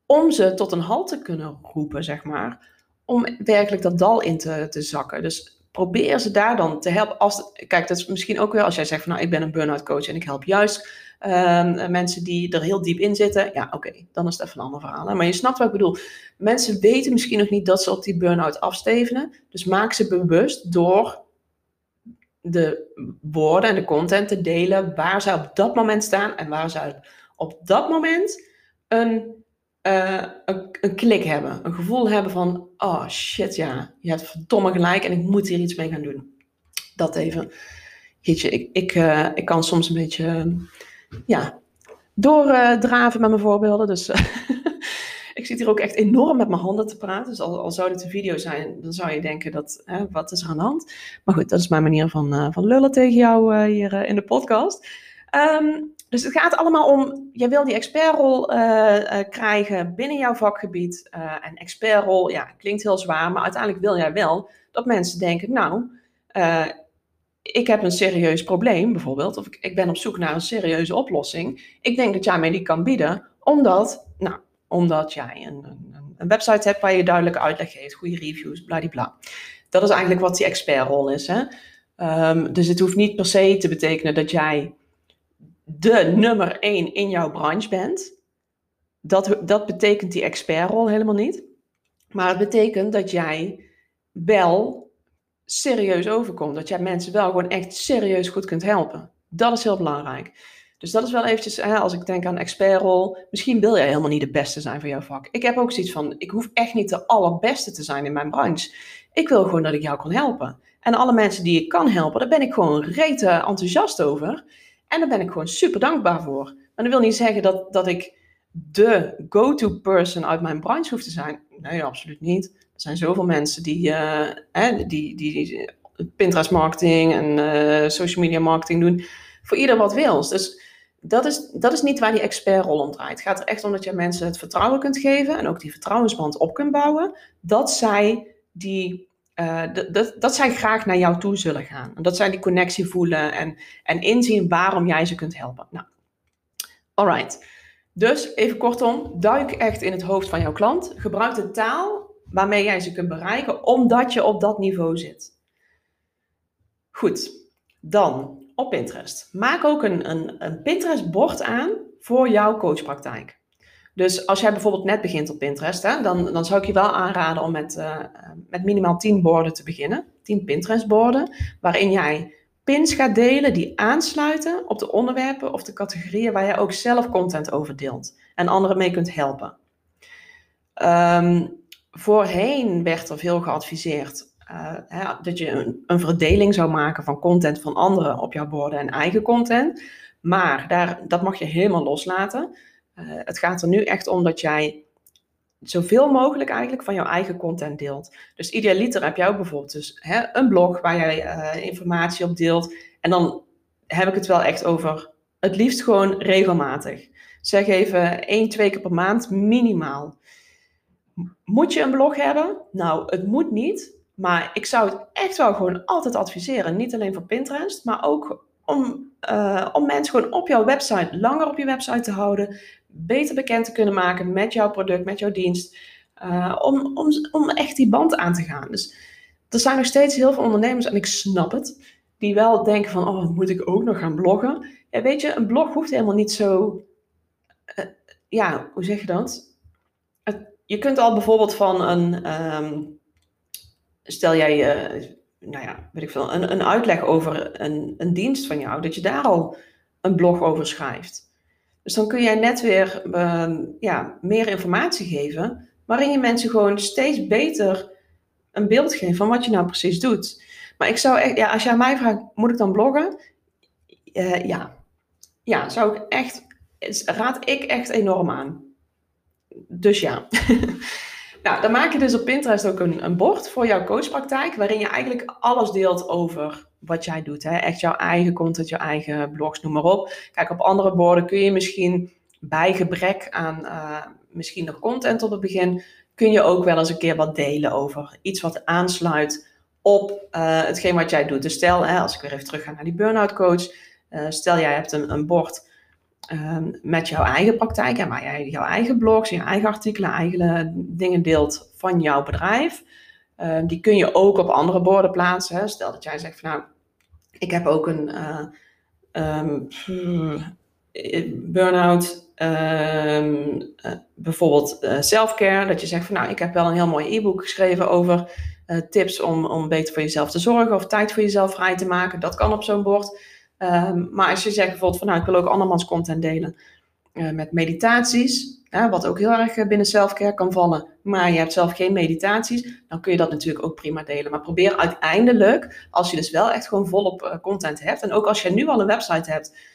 om ze tot een halt te kunnen roepen, zeg maar. Om werkelijk dat dal in te, te zakken. Dus probeer ze daar dan te helpen. Als, kijk, dat is misschien ook wel als jij zegt van nou, ik ben een burn-out coach en ik help juist um, mensen die er heel diep in zitten. Ja, oké, dan is het even een ander verhaal. Maar je snapt wat ik bedoel. Mensen weten misschien nog niet dat ze op die burn-out afstevenen. Dus maak ze bewust door de woorden en de content te delen waar zij op dat moment staan en waar zij op dat moment een, uh, een, een, klik hebben. Een gevoel hebben van, oh shit ja, je hebt verdomme gelijk en ik moet hier iets mee gaan doen. Dat even. Jeetje, ik, ik, uh, ik kan soms een beetje, ja, doordraven met mijn voorbeelden. Dus Ik zit hier ook echt enorm met mijn handen te praten. Dus al, al zou dit een video zijn, dan zou je denken dat, hè, wat is er aan de hand? Maar goed, dat is mijn manier van, uh, van lullen tegen jou uh, hier uh, in de podcast. Um, dus het gaat allemaal om, jij wil die expertrol krijgen binnen jouw vakgebied. en expertrol, ja, klinkt heel zwaar, maar uiteindelijk wil jij wel dat mensen denken, nou, ik heb een serieus probleem bijvoorbeeld, of ik, ik ben op zoek naar een serieuze oplossing. Ik denk dat jij mij die kan bieden, omdat, omdat jij een, een, een website hebt waar je duidelijke uitleg geeft, goede reviews, bladibla. Dat is eigenlijk wat die expertrol is. Hè? Um, dus het hoeft niet per se te betekenen dat jij de nummer één in jouw branche bent. Dat, dat betekent die expertrol helemaal niet. Maar het betekent dat jij wel serieus overkomt. Dat jij mensen wel gewoon echt serieus goed kunt helpen. Dat is heel belangrijk. Dus dat is wel eventjes, hè, als ik denk aan expertrol, misschien wil jij helemaal niet de beste zijn voor jouw vak. Ik heb ook zoiets van, ik hoef echt niet de allerbeste te zijn in mijn branche. Ik wil gewoon dat ik jou kan helpen. En alle mensen die ik kan helpen, daar ben ik gewoon rete enthousiast over. En daar ben ik gewoon super dankbaar voor. Maar dat wil niet zeggen dat, dat ik de go-to person uit mijn branche hoef te zijn. Nee, absoluut niet. Er zijn zoveel mensen die, uh, die, die, Pinterest marketing en uh, social media marketing doen. Voor ieder wat wils. Dus dat is, dat is niet waar die expertrol om draait. Het gaat er echt om dat je mensen het vertrouwen kunt geven en ook die vertrouwensband op kunt bouwen, dat zij, die, uh, dat, dat zij graag naar jou toe zullen gaan. En dat zij die connectie voelen en, en inzien waarom jij ze kunt helpen. Nou, alright. Dus even kortom, duik echt in het hoofd van jouw klant. Gebruik de taal waarmee jij ze kunt bereiken, omdat je op dat niveau zit. Goed, dan op Pinterest. Maak ook een, een, een Pinterest-bord aan voor jouw coachpraktijk. Dus als jij bijvoorbeeld net begint op Pinterest, hè, dan, dan zou ik je wel aanraden om met, uh, met minimaal 10 borden te beginnen. 10 Pinterest-borden, waarin jij pins gaat delen die aansluiten op de onderwerpen of de categorieën waar jij ook zelf content over deelt en anderen mee kunt helpen. Um, voorheen werd er veel geadviseerd hè, dat je een, verdeling zou maken van content van anderen op jouw borden en eigen content. Maar daar, dat mag je helemaal loslaten. Uh, het gaat er nu echt om dat jij zoveel mogelijk eigenlijk van jouw eigen content deelt. Dus idealiter heb jij bijvoorbeeld dus, hè, een blog waar jij uh, informatie op deelt. En dan heb ik het wel echt over het liefst gewoon regelmatig. Zeg even één, twee keer per maand minimaal. Moet je een blog hebben? Nou, het moet niet. Maar ik zou het echt wel gewoon altijd adviseren. Niet alleen voor Pinterest, maar ook om, uh, om mensen gewoon op jouw website, langer op je website te houden. Beter bekend te kunnen maken met jouw product, met jouw dienst. Uh, om, om, om echt die band aan te gaan. Dus er zijn nog steeds heel veel ondernemers, en ik snap het, die wel denken van, oh, moet ik ook nog gaan bloggen? Ja, weet je, een blog hoeft helemaal niet zo, uh, ja, hoe zeg je dat? je kunt al bijvoorbeeld van een, um, stel jij, uh, nou ja, weet ik veel, een, een uitleg over een, een dienst van jou, dat je daar al een blog over schrijft. Dus dan kun jij net weer uh, ja, meer informatie geven, waarin je mensen gewoon steeds beter een beeld geeft van wat je nou precies doet. Maar ik zou echt, ja, als jij mij vraagt, moet ik dan bloggen? Uh, ja. Ja, zou ik echt, raad ik echt enorm aan dus ja. nou, dan maak je dus op Pinterest ook een, een bord voor jouw coachpraktijk, waarin je eigenlijk alles deelt over wat jij doet. Hè? Echt jouw eigen content, jouw eigen blogs, noem maar op. Kijk, op andere borden kun je misschien bij gebrek aan uh, misschien nog content op het begin, kun je ook wel eens een keer wat delen over iets wat aansluit op uh, hetgeen wat jij doet. Dus stel, hè, als ik weer even terug ga naar die burn-out coach, uh, stel jij hebt een, een bord Ehm, met jouw eigen praktijk en waar jij jouw eigen blogs, je eigen artikelen, eigen dingen deelt van jouw bedrijf. Ehm, die kun je ook op andere borden plaatsen. Hè. Stel dat jij zegt van nou, ik heb ook een uh, burn-out, uh, bijvoorbeeld uh, self-care. Dat je zegt van nou, ik heb wel een heel mooi e-book geschreven over tips om, om beter voor jezelf te zorgen of tijd voor jezelf vrij te maken. Dat kan op zo'n bord. Um, maar als je zegt bijvoorbeeld van nou, ik wil ook andermans content delen uh, met meditaties, wat ook heel erg eh, binnen selfcare kan vallen, maar je hebt zelf geen meditaties, dan kun je dat natuurlijk ook prima delen. Maar probeer uiteindelijk, als je dus wel echt gewoon volop uh, content hebt, en ook als je nu al een website hebt,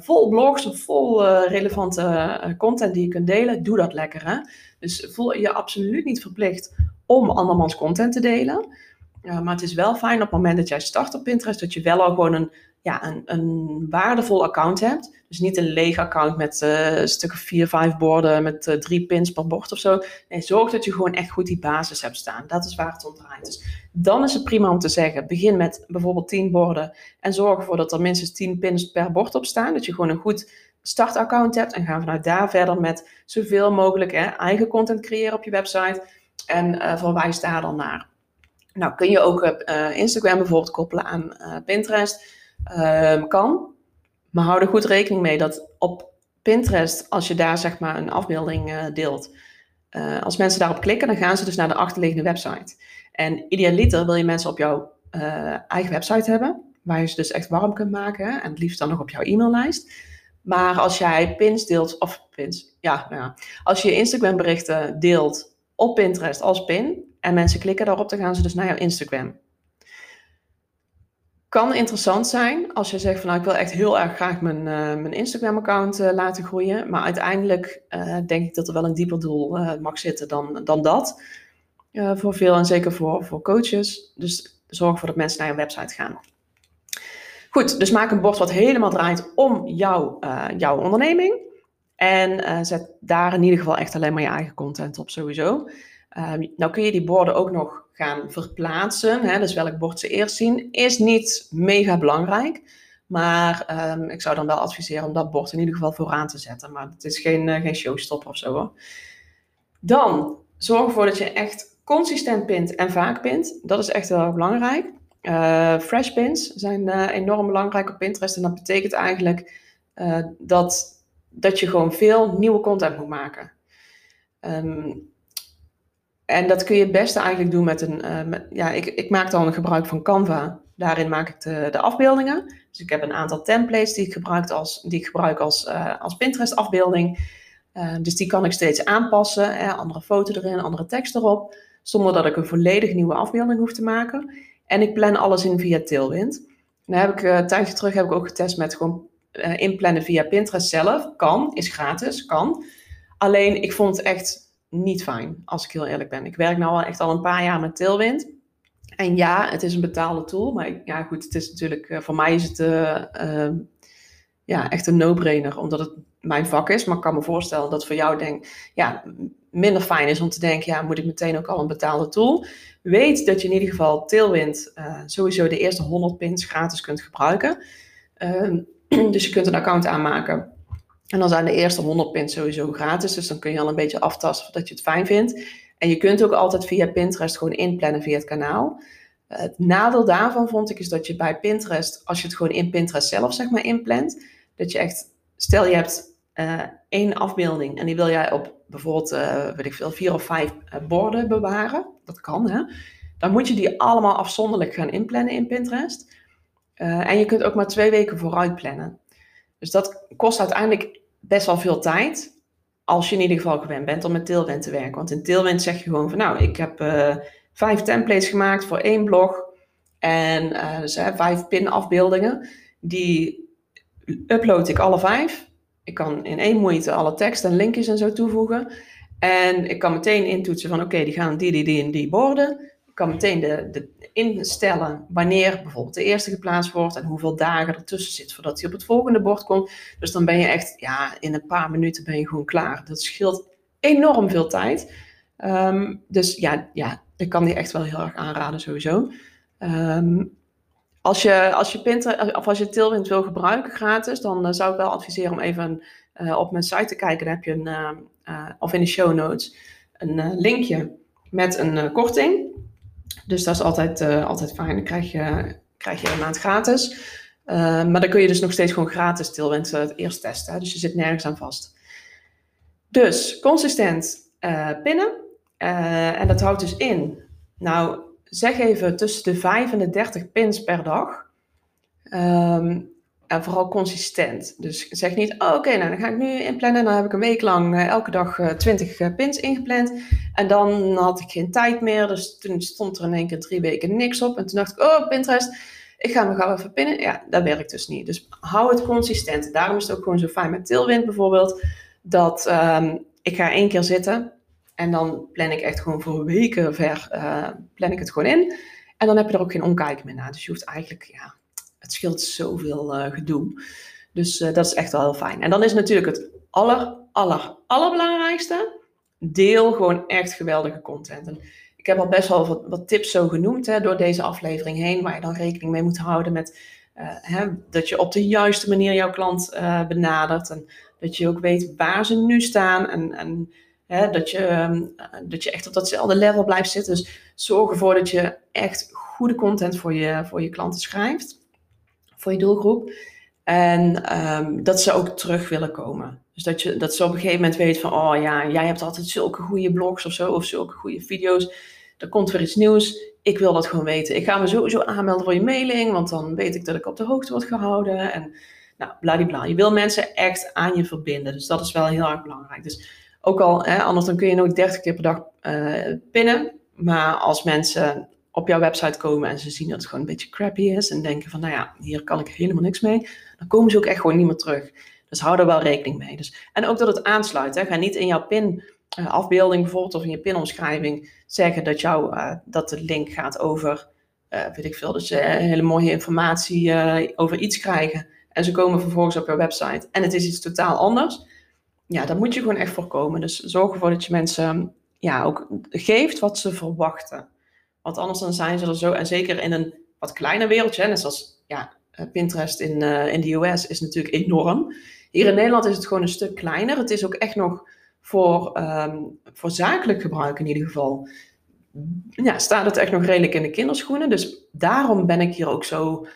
vol blogs of vol relevante content die je kunt delen, doe dat lekker. Hè? Dus voel je absoluut niet verplicht om andermans content te delen. maar het is wel fijn op het moment dat jij start op Pinterest, dat je wel al gewoon een ja, een, een waardevol account hebt. Dus niet een leeg account met uh, een stuk of vier, vijf borden met uh, drie pins per bord of zo. Nee, zorg dat je gewoon echt goed die basis hebt staan. Dat is waar het om draait. Dus dan is het prima om te zeggen, begin met bijvoorbeeld tien borden en zorg ervoor dat er minstens tien pins per bord op staan. Dat je gewoon een goed startaccount hebt en ga vanuit daar verder met zoveel mogelijk hè, eigen content creëren op je website. En uh, verwijs daar dan naar. Nou, kun je ook Instagram bijvoorbeeld koppelen aan Pinterest. Um, kan. Maar hou er goed rekening mee dat op Pinterest, als je daar zeg maar een afbeelding uh, deelt, uh, als mensen daarop klikken, dan gaan ze dus naar de achterliggende website. En idealiter wil je mensen op jouw uh, eigen website hebben, waar je ze dus echt warm kunt maken. En het liefst dan nog op jouw e-maillijst. Maar als jij pins deelt, of pins, ja, nou ja, als je Instagram berichten deelt op Pinterest als pin, en mensen klikken daarop, dan gaan ze dus naar jouw Instagram kan interessant zijn als je zegt van nou ik wil echt heel erg graag mijn, uh, mijn Instagram account uh, laten groeien. Maar uiteindelijk uh, denk ik dat er wel een dieper doel mag zitten dan, dan dat. voor veel en zeker voor, voor coaches. Dus zorg ervoor dat mensen naar je website gaan. Goed, dus maak een bord wat helemaal draait om jou, jouw onderneming. En zet daar in ieder geval echt alleen maar je eigen content op sowieso. Um, nou kun je die borden ook nog gaan verplaatsen. Hè, dus welk bord ze eerst zien, is niet mega belangrijk. Maar um, ik zou dan wel adviseren om dat bord in ieder geval vooraan te zetten. Maar het is geen, uh, geen showstopper of zo hoor. Dan zorg ervoor dat je echt consistent pint en vaak pint. Dat is echt erg belangrijk. Uh, fresh pins zijn enorm belangrijk op Pinterest. En dat betekent eigenlijk dat, dat je gewoon veel nieuwe content moet maken. Um, en dat kun je het beste eigenlijk doen met een. ja, ik, ik maak dan gebruik van Canva. Daarin maak ik de, de afbeeldingen. Dus ik heb een aantal templates die ik gebruik als, die ik gebruik als, als Pinterest afbeelding. Uh, dus die kan ik steeds aanpassen. Hè, andere foto erin, andere tekst erop. Zonder dat ik een volledig nieuwe afbeelding hoef te maken. En ik plan alles in via Tailwind. Dan heb ik een tijdje terug heb ik ook getest met gewoon inplannen via Pinterest zelf. Kan, is gratis, kan. Alleen ik vond echt niet fijn, als ik heel eerlijk ben. Ik werk nu al echt al een paar jaar met Tailwind. En ja, het is een betaalde tool. Maar ja, goed, het is natuurlijk, voor mij is het ja, echt een no-brainer. Omdat het mijn vak is. Maar ik kan me voorstellen dat voor jou denk, ja, minder fijn is om te denken, ja, moet ik meteen ook al een betaalde tool? Weet dat je in ieder geval Tailwind uh, sowieso de eerste 100 pins gratis kunt gebruiken. Uh, dus je kunt een account aanmaken. En dan zijn de eerste 100 pins sowieso gratis. Dus dan kun je al een beetje aftasten dat je het fijn vindt. En je kunt ook altijd via Pinterest gewoon inplannen via het kanaal. Uh, het nadeel daarvan vond ik is dat je bij Pinterest, als je het gewoon in Pinterest zelf zeg maar inplant, dat je echt, stel je hebt uh, één afbeelding en die wil jij op bijvoorbeeld, uh, weet ik veel, vier of vijf borden bewaren. Dat kan, hè. Dan moet je die allemaal afzonderlijk gaan inplannen in Pinterest. en je kunt ook maar twee weken vooruit plannen. Dus dat kost uiteindelijk best wel veel tijd. Als je in ieder geval gewend bent om met Tailwind te werken. Want in Tailwind zeg je gewoon van nou, ik heb vijf templates gemaakt voor één blog. En dus, vijf pin afbeeldingen. Die upload ik alle vijf. Ik kan in één moeite alle tekst en linkjes en zo toevoegen. En ik kan meteen intoetsen van oké, die gaan die, die, die en die borden. Ik kan meteen de, de instellen wanneer bijvoorbeeld de eerste geplaatst wordt en hoeveel dagen ertussen zit voordat hij op het volgende bord komt. Dus dan ben je echt, ja, in een paar minuten ben je gewoon klaar. Dat scheelt enorm veel tijd. Ehm, dus ja, ja, ik kan die echt wel heel erg aanraden sowieso. Um, als je, als je Pinterest, of als je Tailwind wil gebruiken gratis, dan uh, zou ik wel adviseren om even uh, op mijn site te kijken. Dan heb je een, uh, of in de show notes, een linkje met een korting. Dus dat is altijd, altijd fijn. Dan krijg je, krijg je een maand gratis. maar dan kun je dus nog steeds gewoon gratis Tailwind eerst testen. Dus je zit nergens aan vast. Dus consistent pinnen. en dat houdt dus in. Nou, zeg even tussen de 5 en de 30 pins per dag. Um, en vooral consistent. Dus zeg niet, oh, oké, nou dan ga ik nu inplannen. Dan heb ik een week lang uh, elke dag uh, 20 uh, pins ingepland. En dan had ik geen tijd meer. Dus toen stond er in één keer drie weken niks op. En toen dacht ik, oh, Pinterest, ik ga me gauw even pinnen. Ja, dat werkt dus niet. Dus hou het consistent. Daarom is het ook gewoon zo fijn met Tailwind bijvoorbeeld. Dat um, ik ga één keer zitten. En dan plan ik echt gewoon voor weken ver, plan ik het gewoon in. En dan heb je er ook geen omkijken meer naar. Dus je hoeft eigenlijk, ja, het scheelt zoveel uh, gedoe. Dus uh, dat is echt wel heel fijn. En dan is natuurlijk het aller, aller, allerbelangrijkste. Deel gewoon echt geweldige content. En ik heb al best wel wat, tips zo genoemd hè, door deze aflevering heen. Waar je dan rekening mee moet houden met hè, dat je op de juiste manier jouw klant benadert. En dat je ook weet waar ze nu staan. En, en dat, je, ehm, dat je echt op datzelfde level blijft zitten. Dus zorg ervoor dat je echt goede content voor je, voor je klanten schrijft. Voor je doelgroep. En ehm, dat ze ook terug willen komen. Dus dat, je, dat ze op een gegeven moment weten van... Oh ja, jij hebt altijd zulke goede blogs of zo. Of zulke goede video's. Er komt weer iets nieuws. Ik wil dat gewoon weten. Ik ga me sowieso aanmelden voor je mailing. Want dan weet ik dat ik op de hoogte word gehouden. En nou, bladibla. Je wil mensen echt aan je verbinden. Dus dat is wel heel erg belangrijk. Dus ook al, hè, anders dan kun je nooit 30 keer per dag uh, pinnen. Maar als mensen op jouw website komen en ze zien dat het gewoon een beetje crappy is en denken van, nou ja, hier kan ik helemaal niks mee, dan komen ze ook echt gewoon niet meer terug. Dus hou er wel rekening mee. Dus, en ook dat het aansluit. Hè. Ga niet in jouw pin uh, afbeelding bijvoorbeeld of in je pinomschrijving zeggen dat, jou, uh, dat de link gaat over, weet ik veel, ze hele mooie informatie over iets krijgen. En ze komen vervolgens op jouw website en het is iets totaal anders ja, dat moet je gewoon echt voorkomen. Dus zorg ervoor dat je mensen ja, ook geeft wat ze verwachten. Want anders dan zijn ze er zo, en zeker in een wat kleiner wereldje, net zoals ja, eh, Pinterest in, uh, in de US is natuurlijk enorm. Hier in Nederland is het gewoon een stuk kleiner. Het is ook echt nog voor, um, voor zakelijk gebruik in ieder geval ja, staat het echt nog redelijk in de kinderschoenen. Dus daarom ben ik hier ook zo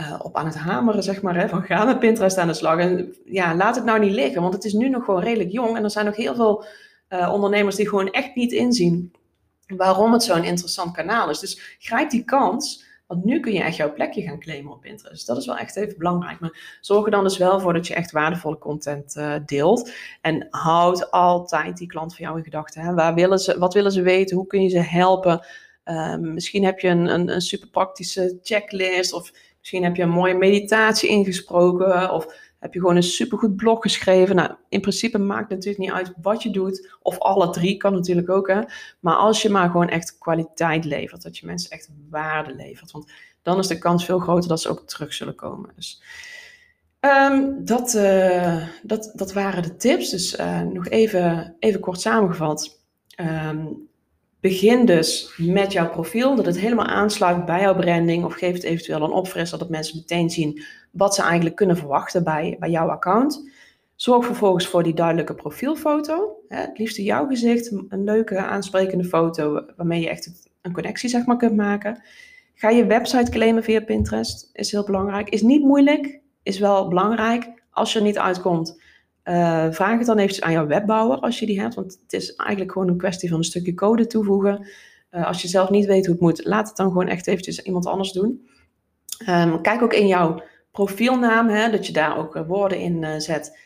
uh, op aan het hameren, zeg maar. Hè, van ga met Pinterest aan de slag. En ja, laat het nou niet liggen, want het is nu nog gewoon redelijk jong. En er zijn nog heel veel ondernemers die gewoon echt niet inzien waarom het zo'n interessant kanaal is. Dus grijp die kans. Want nu kun je echt jouw plekje gaan claimen op Pinterest. Dat is wel echt even belangrijk. Maar zorg er dan dus wel voor dat je echt waardevolle content uh, deelt. En houd altijd die klant van jou in gedachten. Waar willen ze, wat willen ze weten? Hoe kun je ze helpen? Uh, misschien heb je een, een, een super praktische checklist. Of misschien heb je een mooie meditatie ingesproken. Of heb je gewoon een supergoed blog geschreven. Nou, in principe maakt het natuurlijk niet uit wat je doet. Of alle drie kan natuurlijk ook. Hè. Maar als je maar gewoon echt kwaliteit levert. Dat je mensen echt waarde levert. Want dan is de kans veel groter dat ze ook terug zullen komen. Dus um, dat, uh, dat, dat waren de tips. Dus uh, nog even, even kort samengevat. Um, begin dus met jouw profiel, dat het helemaal aansluit bij jouw branding. Of geef het eventueel een opfrisser, dat mensen meteen zien wat ze eigenlijk kunnen verwachten bij, bij jouw account. Zorg vervolgens voor die duidelijke profielfoto. Het liefst jouw gezicht, een leuke aansprekende foto waarmee je echt een connectie zeg maar, kunt maken. Ga je website claimen via Pinterest, is heel belangrijk. Is niet moeilijk, is wel belangrijk. Als je er niet uitkomt, uh, vraag het dan eventjes aan jouw webbouwer als je die hebt. Want het is eigenlijk gewoon een kwestie van een stukje code toevoegen. Uh, als je zelf niet weet hoe het moet, laat het dan gewoon echt eventjes iemand anders doen. Um, kijk ook in jouw profielnaam, hè, dat je daar ook uh, woorden in zet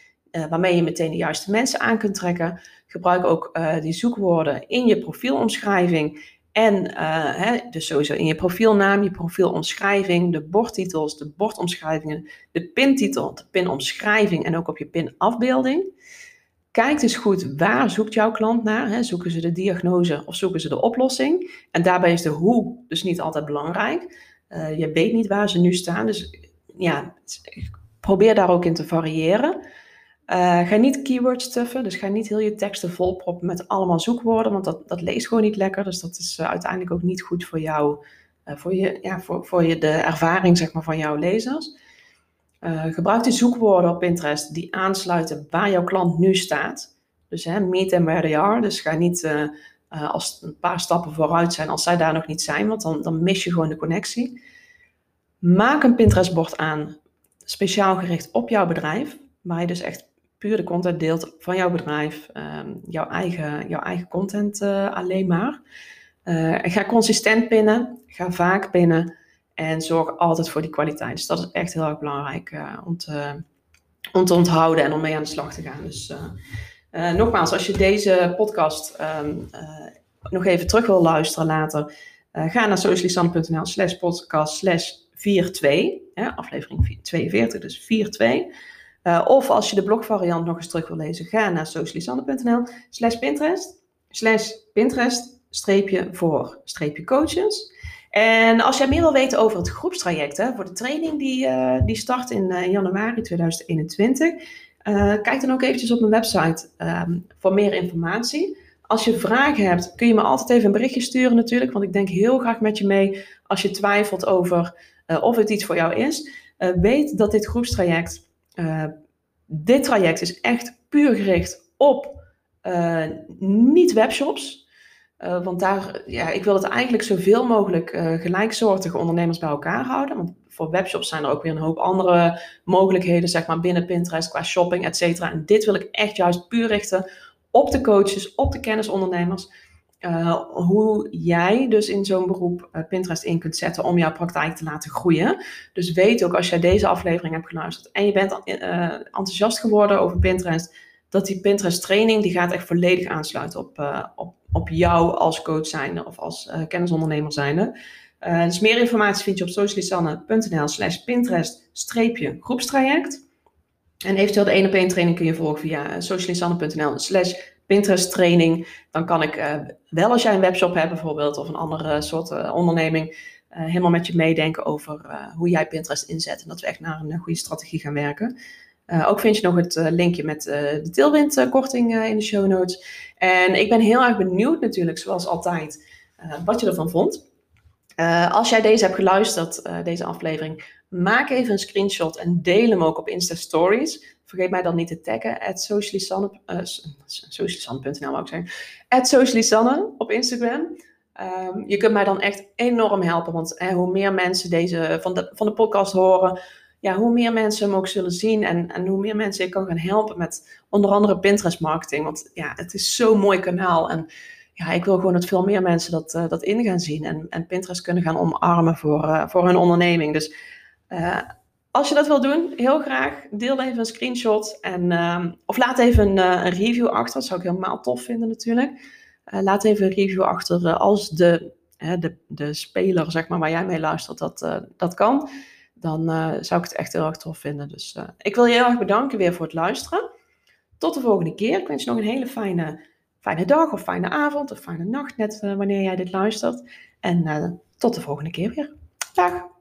waarmee je meteen de juiste mensen aan kunt trekken. Gebruik ook die zoekwoorden in je profielomschrijving. En uh, hè, dus sowieso in je profielnaam, je profielomschrijving, de bordtitels, de bordomschrijvingen, de pintitel, de pinomschrijving en ook op je pinafbeelding. Kijk dus goed, waar zoekt jouw klant naar? Hè? Zoeken ze de diagnose of zoeken ze de oplossing? En daarbij is de hoe dus niet altijd belangrijk. Uh, je weet niet waar ze nu staan, dus ja, probeer daar ook in te variëren. Uh, ga niet keywords stuffen, dus ga niet heel je teksten volproppen met allemaal zoekwoorden, want dat, dat leest gewoon niet lekker. Dus dat is uh, uiteindelijk ook niet goed voor jou, uh, voor, je, ja, voor, voor je de ervaring zeg maar, van jouw lezers. gebruik die zoekwoorden op Pinterest die aansluiten waar jouw klant nu staat. Dus hè, meet them where they are. Dus ga niet als een paar stappen vooruit zijn als zij daar nog niet zijn, want dan, dan mis je gewoon de connectie. Maak een Pinterest-bord aan, speciaal gericht op jouw bedrijf, waar je dus echt puur de content deelt van jouw bedrijf, um, jouw, eigen, jouw eigen content uh, alleen maar. Uh, ga consistent pinnen, ga vaak pinnen en zorg altijd voor die kwaliteit. Dus dat is echt heel erg belangrijk uh, om, te, om te onthouden en om mee aan de slag te gaan. Dus nogmaals, als je deze podcast um, nog even terug wil luisteren later, ga naar socialisan.nl slash podcast slash 42, aflevering 42, dus 42. Uh, of als je de blogvariant nog eens terug wil lezen, ga naar socialisanne.nl slash Pinterest, slash Pinterest, streepje voor, streepje coaches. En als jij meer wil weten over het groepstraject, voor de training die, uh, die start in uh, januari 2021, kijk dan ook eventjes op mijn website um, voor meer informatie. Als je vragen hebt, kun je me altijd even een berichtje sturen natuurlijk, want ik denk heel graag met je mee als je twijfelt over of het iets voor jou is. weet dat dit groepstraject uh, dit traject is echt puur gericht op uh, niet webshops. Uh, want daar, ja, ik wil het eigenlijk zoveel mogelijk gelijksoortige ondernemers bij elkaar houden. Want voor webshops zijn er ook weer een hoop andere mogelijkheden, zeg maar, binnen Pinterest, qua shopping, et cetera. En dit wil ik echt juist puur richten op de coaches, op de kennisondernemers. Uh, hoe jij dus in zo'n beroep uh, Pinterest in kunt zetten om jouw praktijk te laten groeien. Dus weet ook als jij deze aflevering hebt geluisterd en je bent uh, enthousiast geworden over Pinterest, dat die Pinterest training die gaat echt volledig aansluiten op, op, op jou als coach zijnde of als kennisondernemer zijnde. dus meer informatie vind je op socialisanne.nl slash Pinterest groepstraject. En eventueel de 1 op 1 training kun je volgen via socialisanne.nl slash Pinterest training. Dan kan ik uh, wel als jij een webshop hebt bijvoorbeeld of een andere soort uh, onderneming. Uh, helemaal met je meedenken over hoe jij Pinterest inzet. En dat we echt naar een goede strategie gaan werken. ook vind je nog het linkje met de deelwindkorting in de show notes. En ik ben heel erg benieuwd natuurlijk, zoals altijd, wat je ervan vond. als jij deze hebt geluisterd, deze aflevering, maak even een screenshot en deel hem ook op Insta Stories. Vergeet mij dan niet te taggen, at socialisanne.nl uh, ik zeggen, at socialisanne op Instagram. Ehm, je kunt mij dan echt enorm helpen. Want hoe meer mensen deze van de, van de podcast horen, ja, hoe meer mensen hem ook zullen zien. En, en hoe meer mensen ik kan gaan helpen met onder andere Pinterest marketing. Want ja, het is zo'n mooi kanaal. En ja, ik wil gewoon dat veel meer mensen dat, uh, dat in gaan zien. En, en Pinterest kunnen gaan omarmen voor, uh, voor hun onderneming. Dus uh, als je dat wil doen, heel graag deel even een screenshot. En, ehm, of laat even een, een, review achter. Dat zou ik helemaal tof vinden natuurlijk. laat even een review achter als de, de, de speler zeg maar, waar jij mee luistert dat, dat kan. Dan zou ik het echt heel erg tof vinden. Dus ik wil je heel erg bedanken weer voor het luisteren. Tot de volgende keer. Ik wens je nog een hele fijne fijne dag of fijne avond of fijne nacht, net wanneer jij dit luistert. En tot de volgende keer weer. Dag!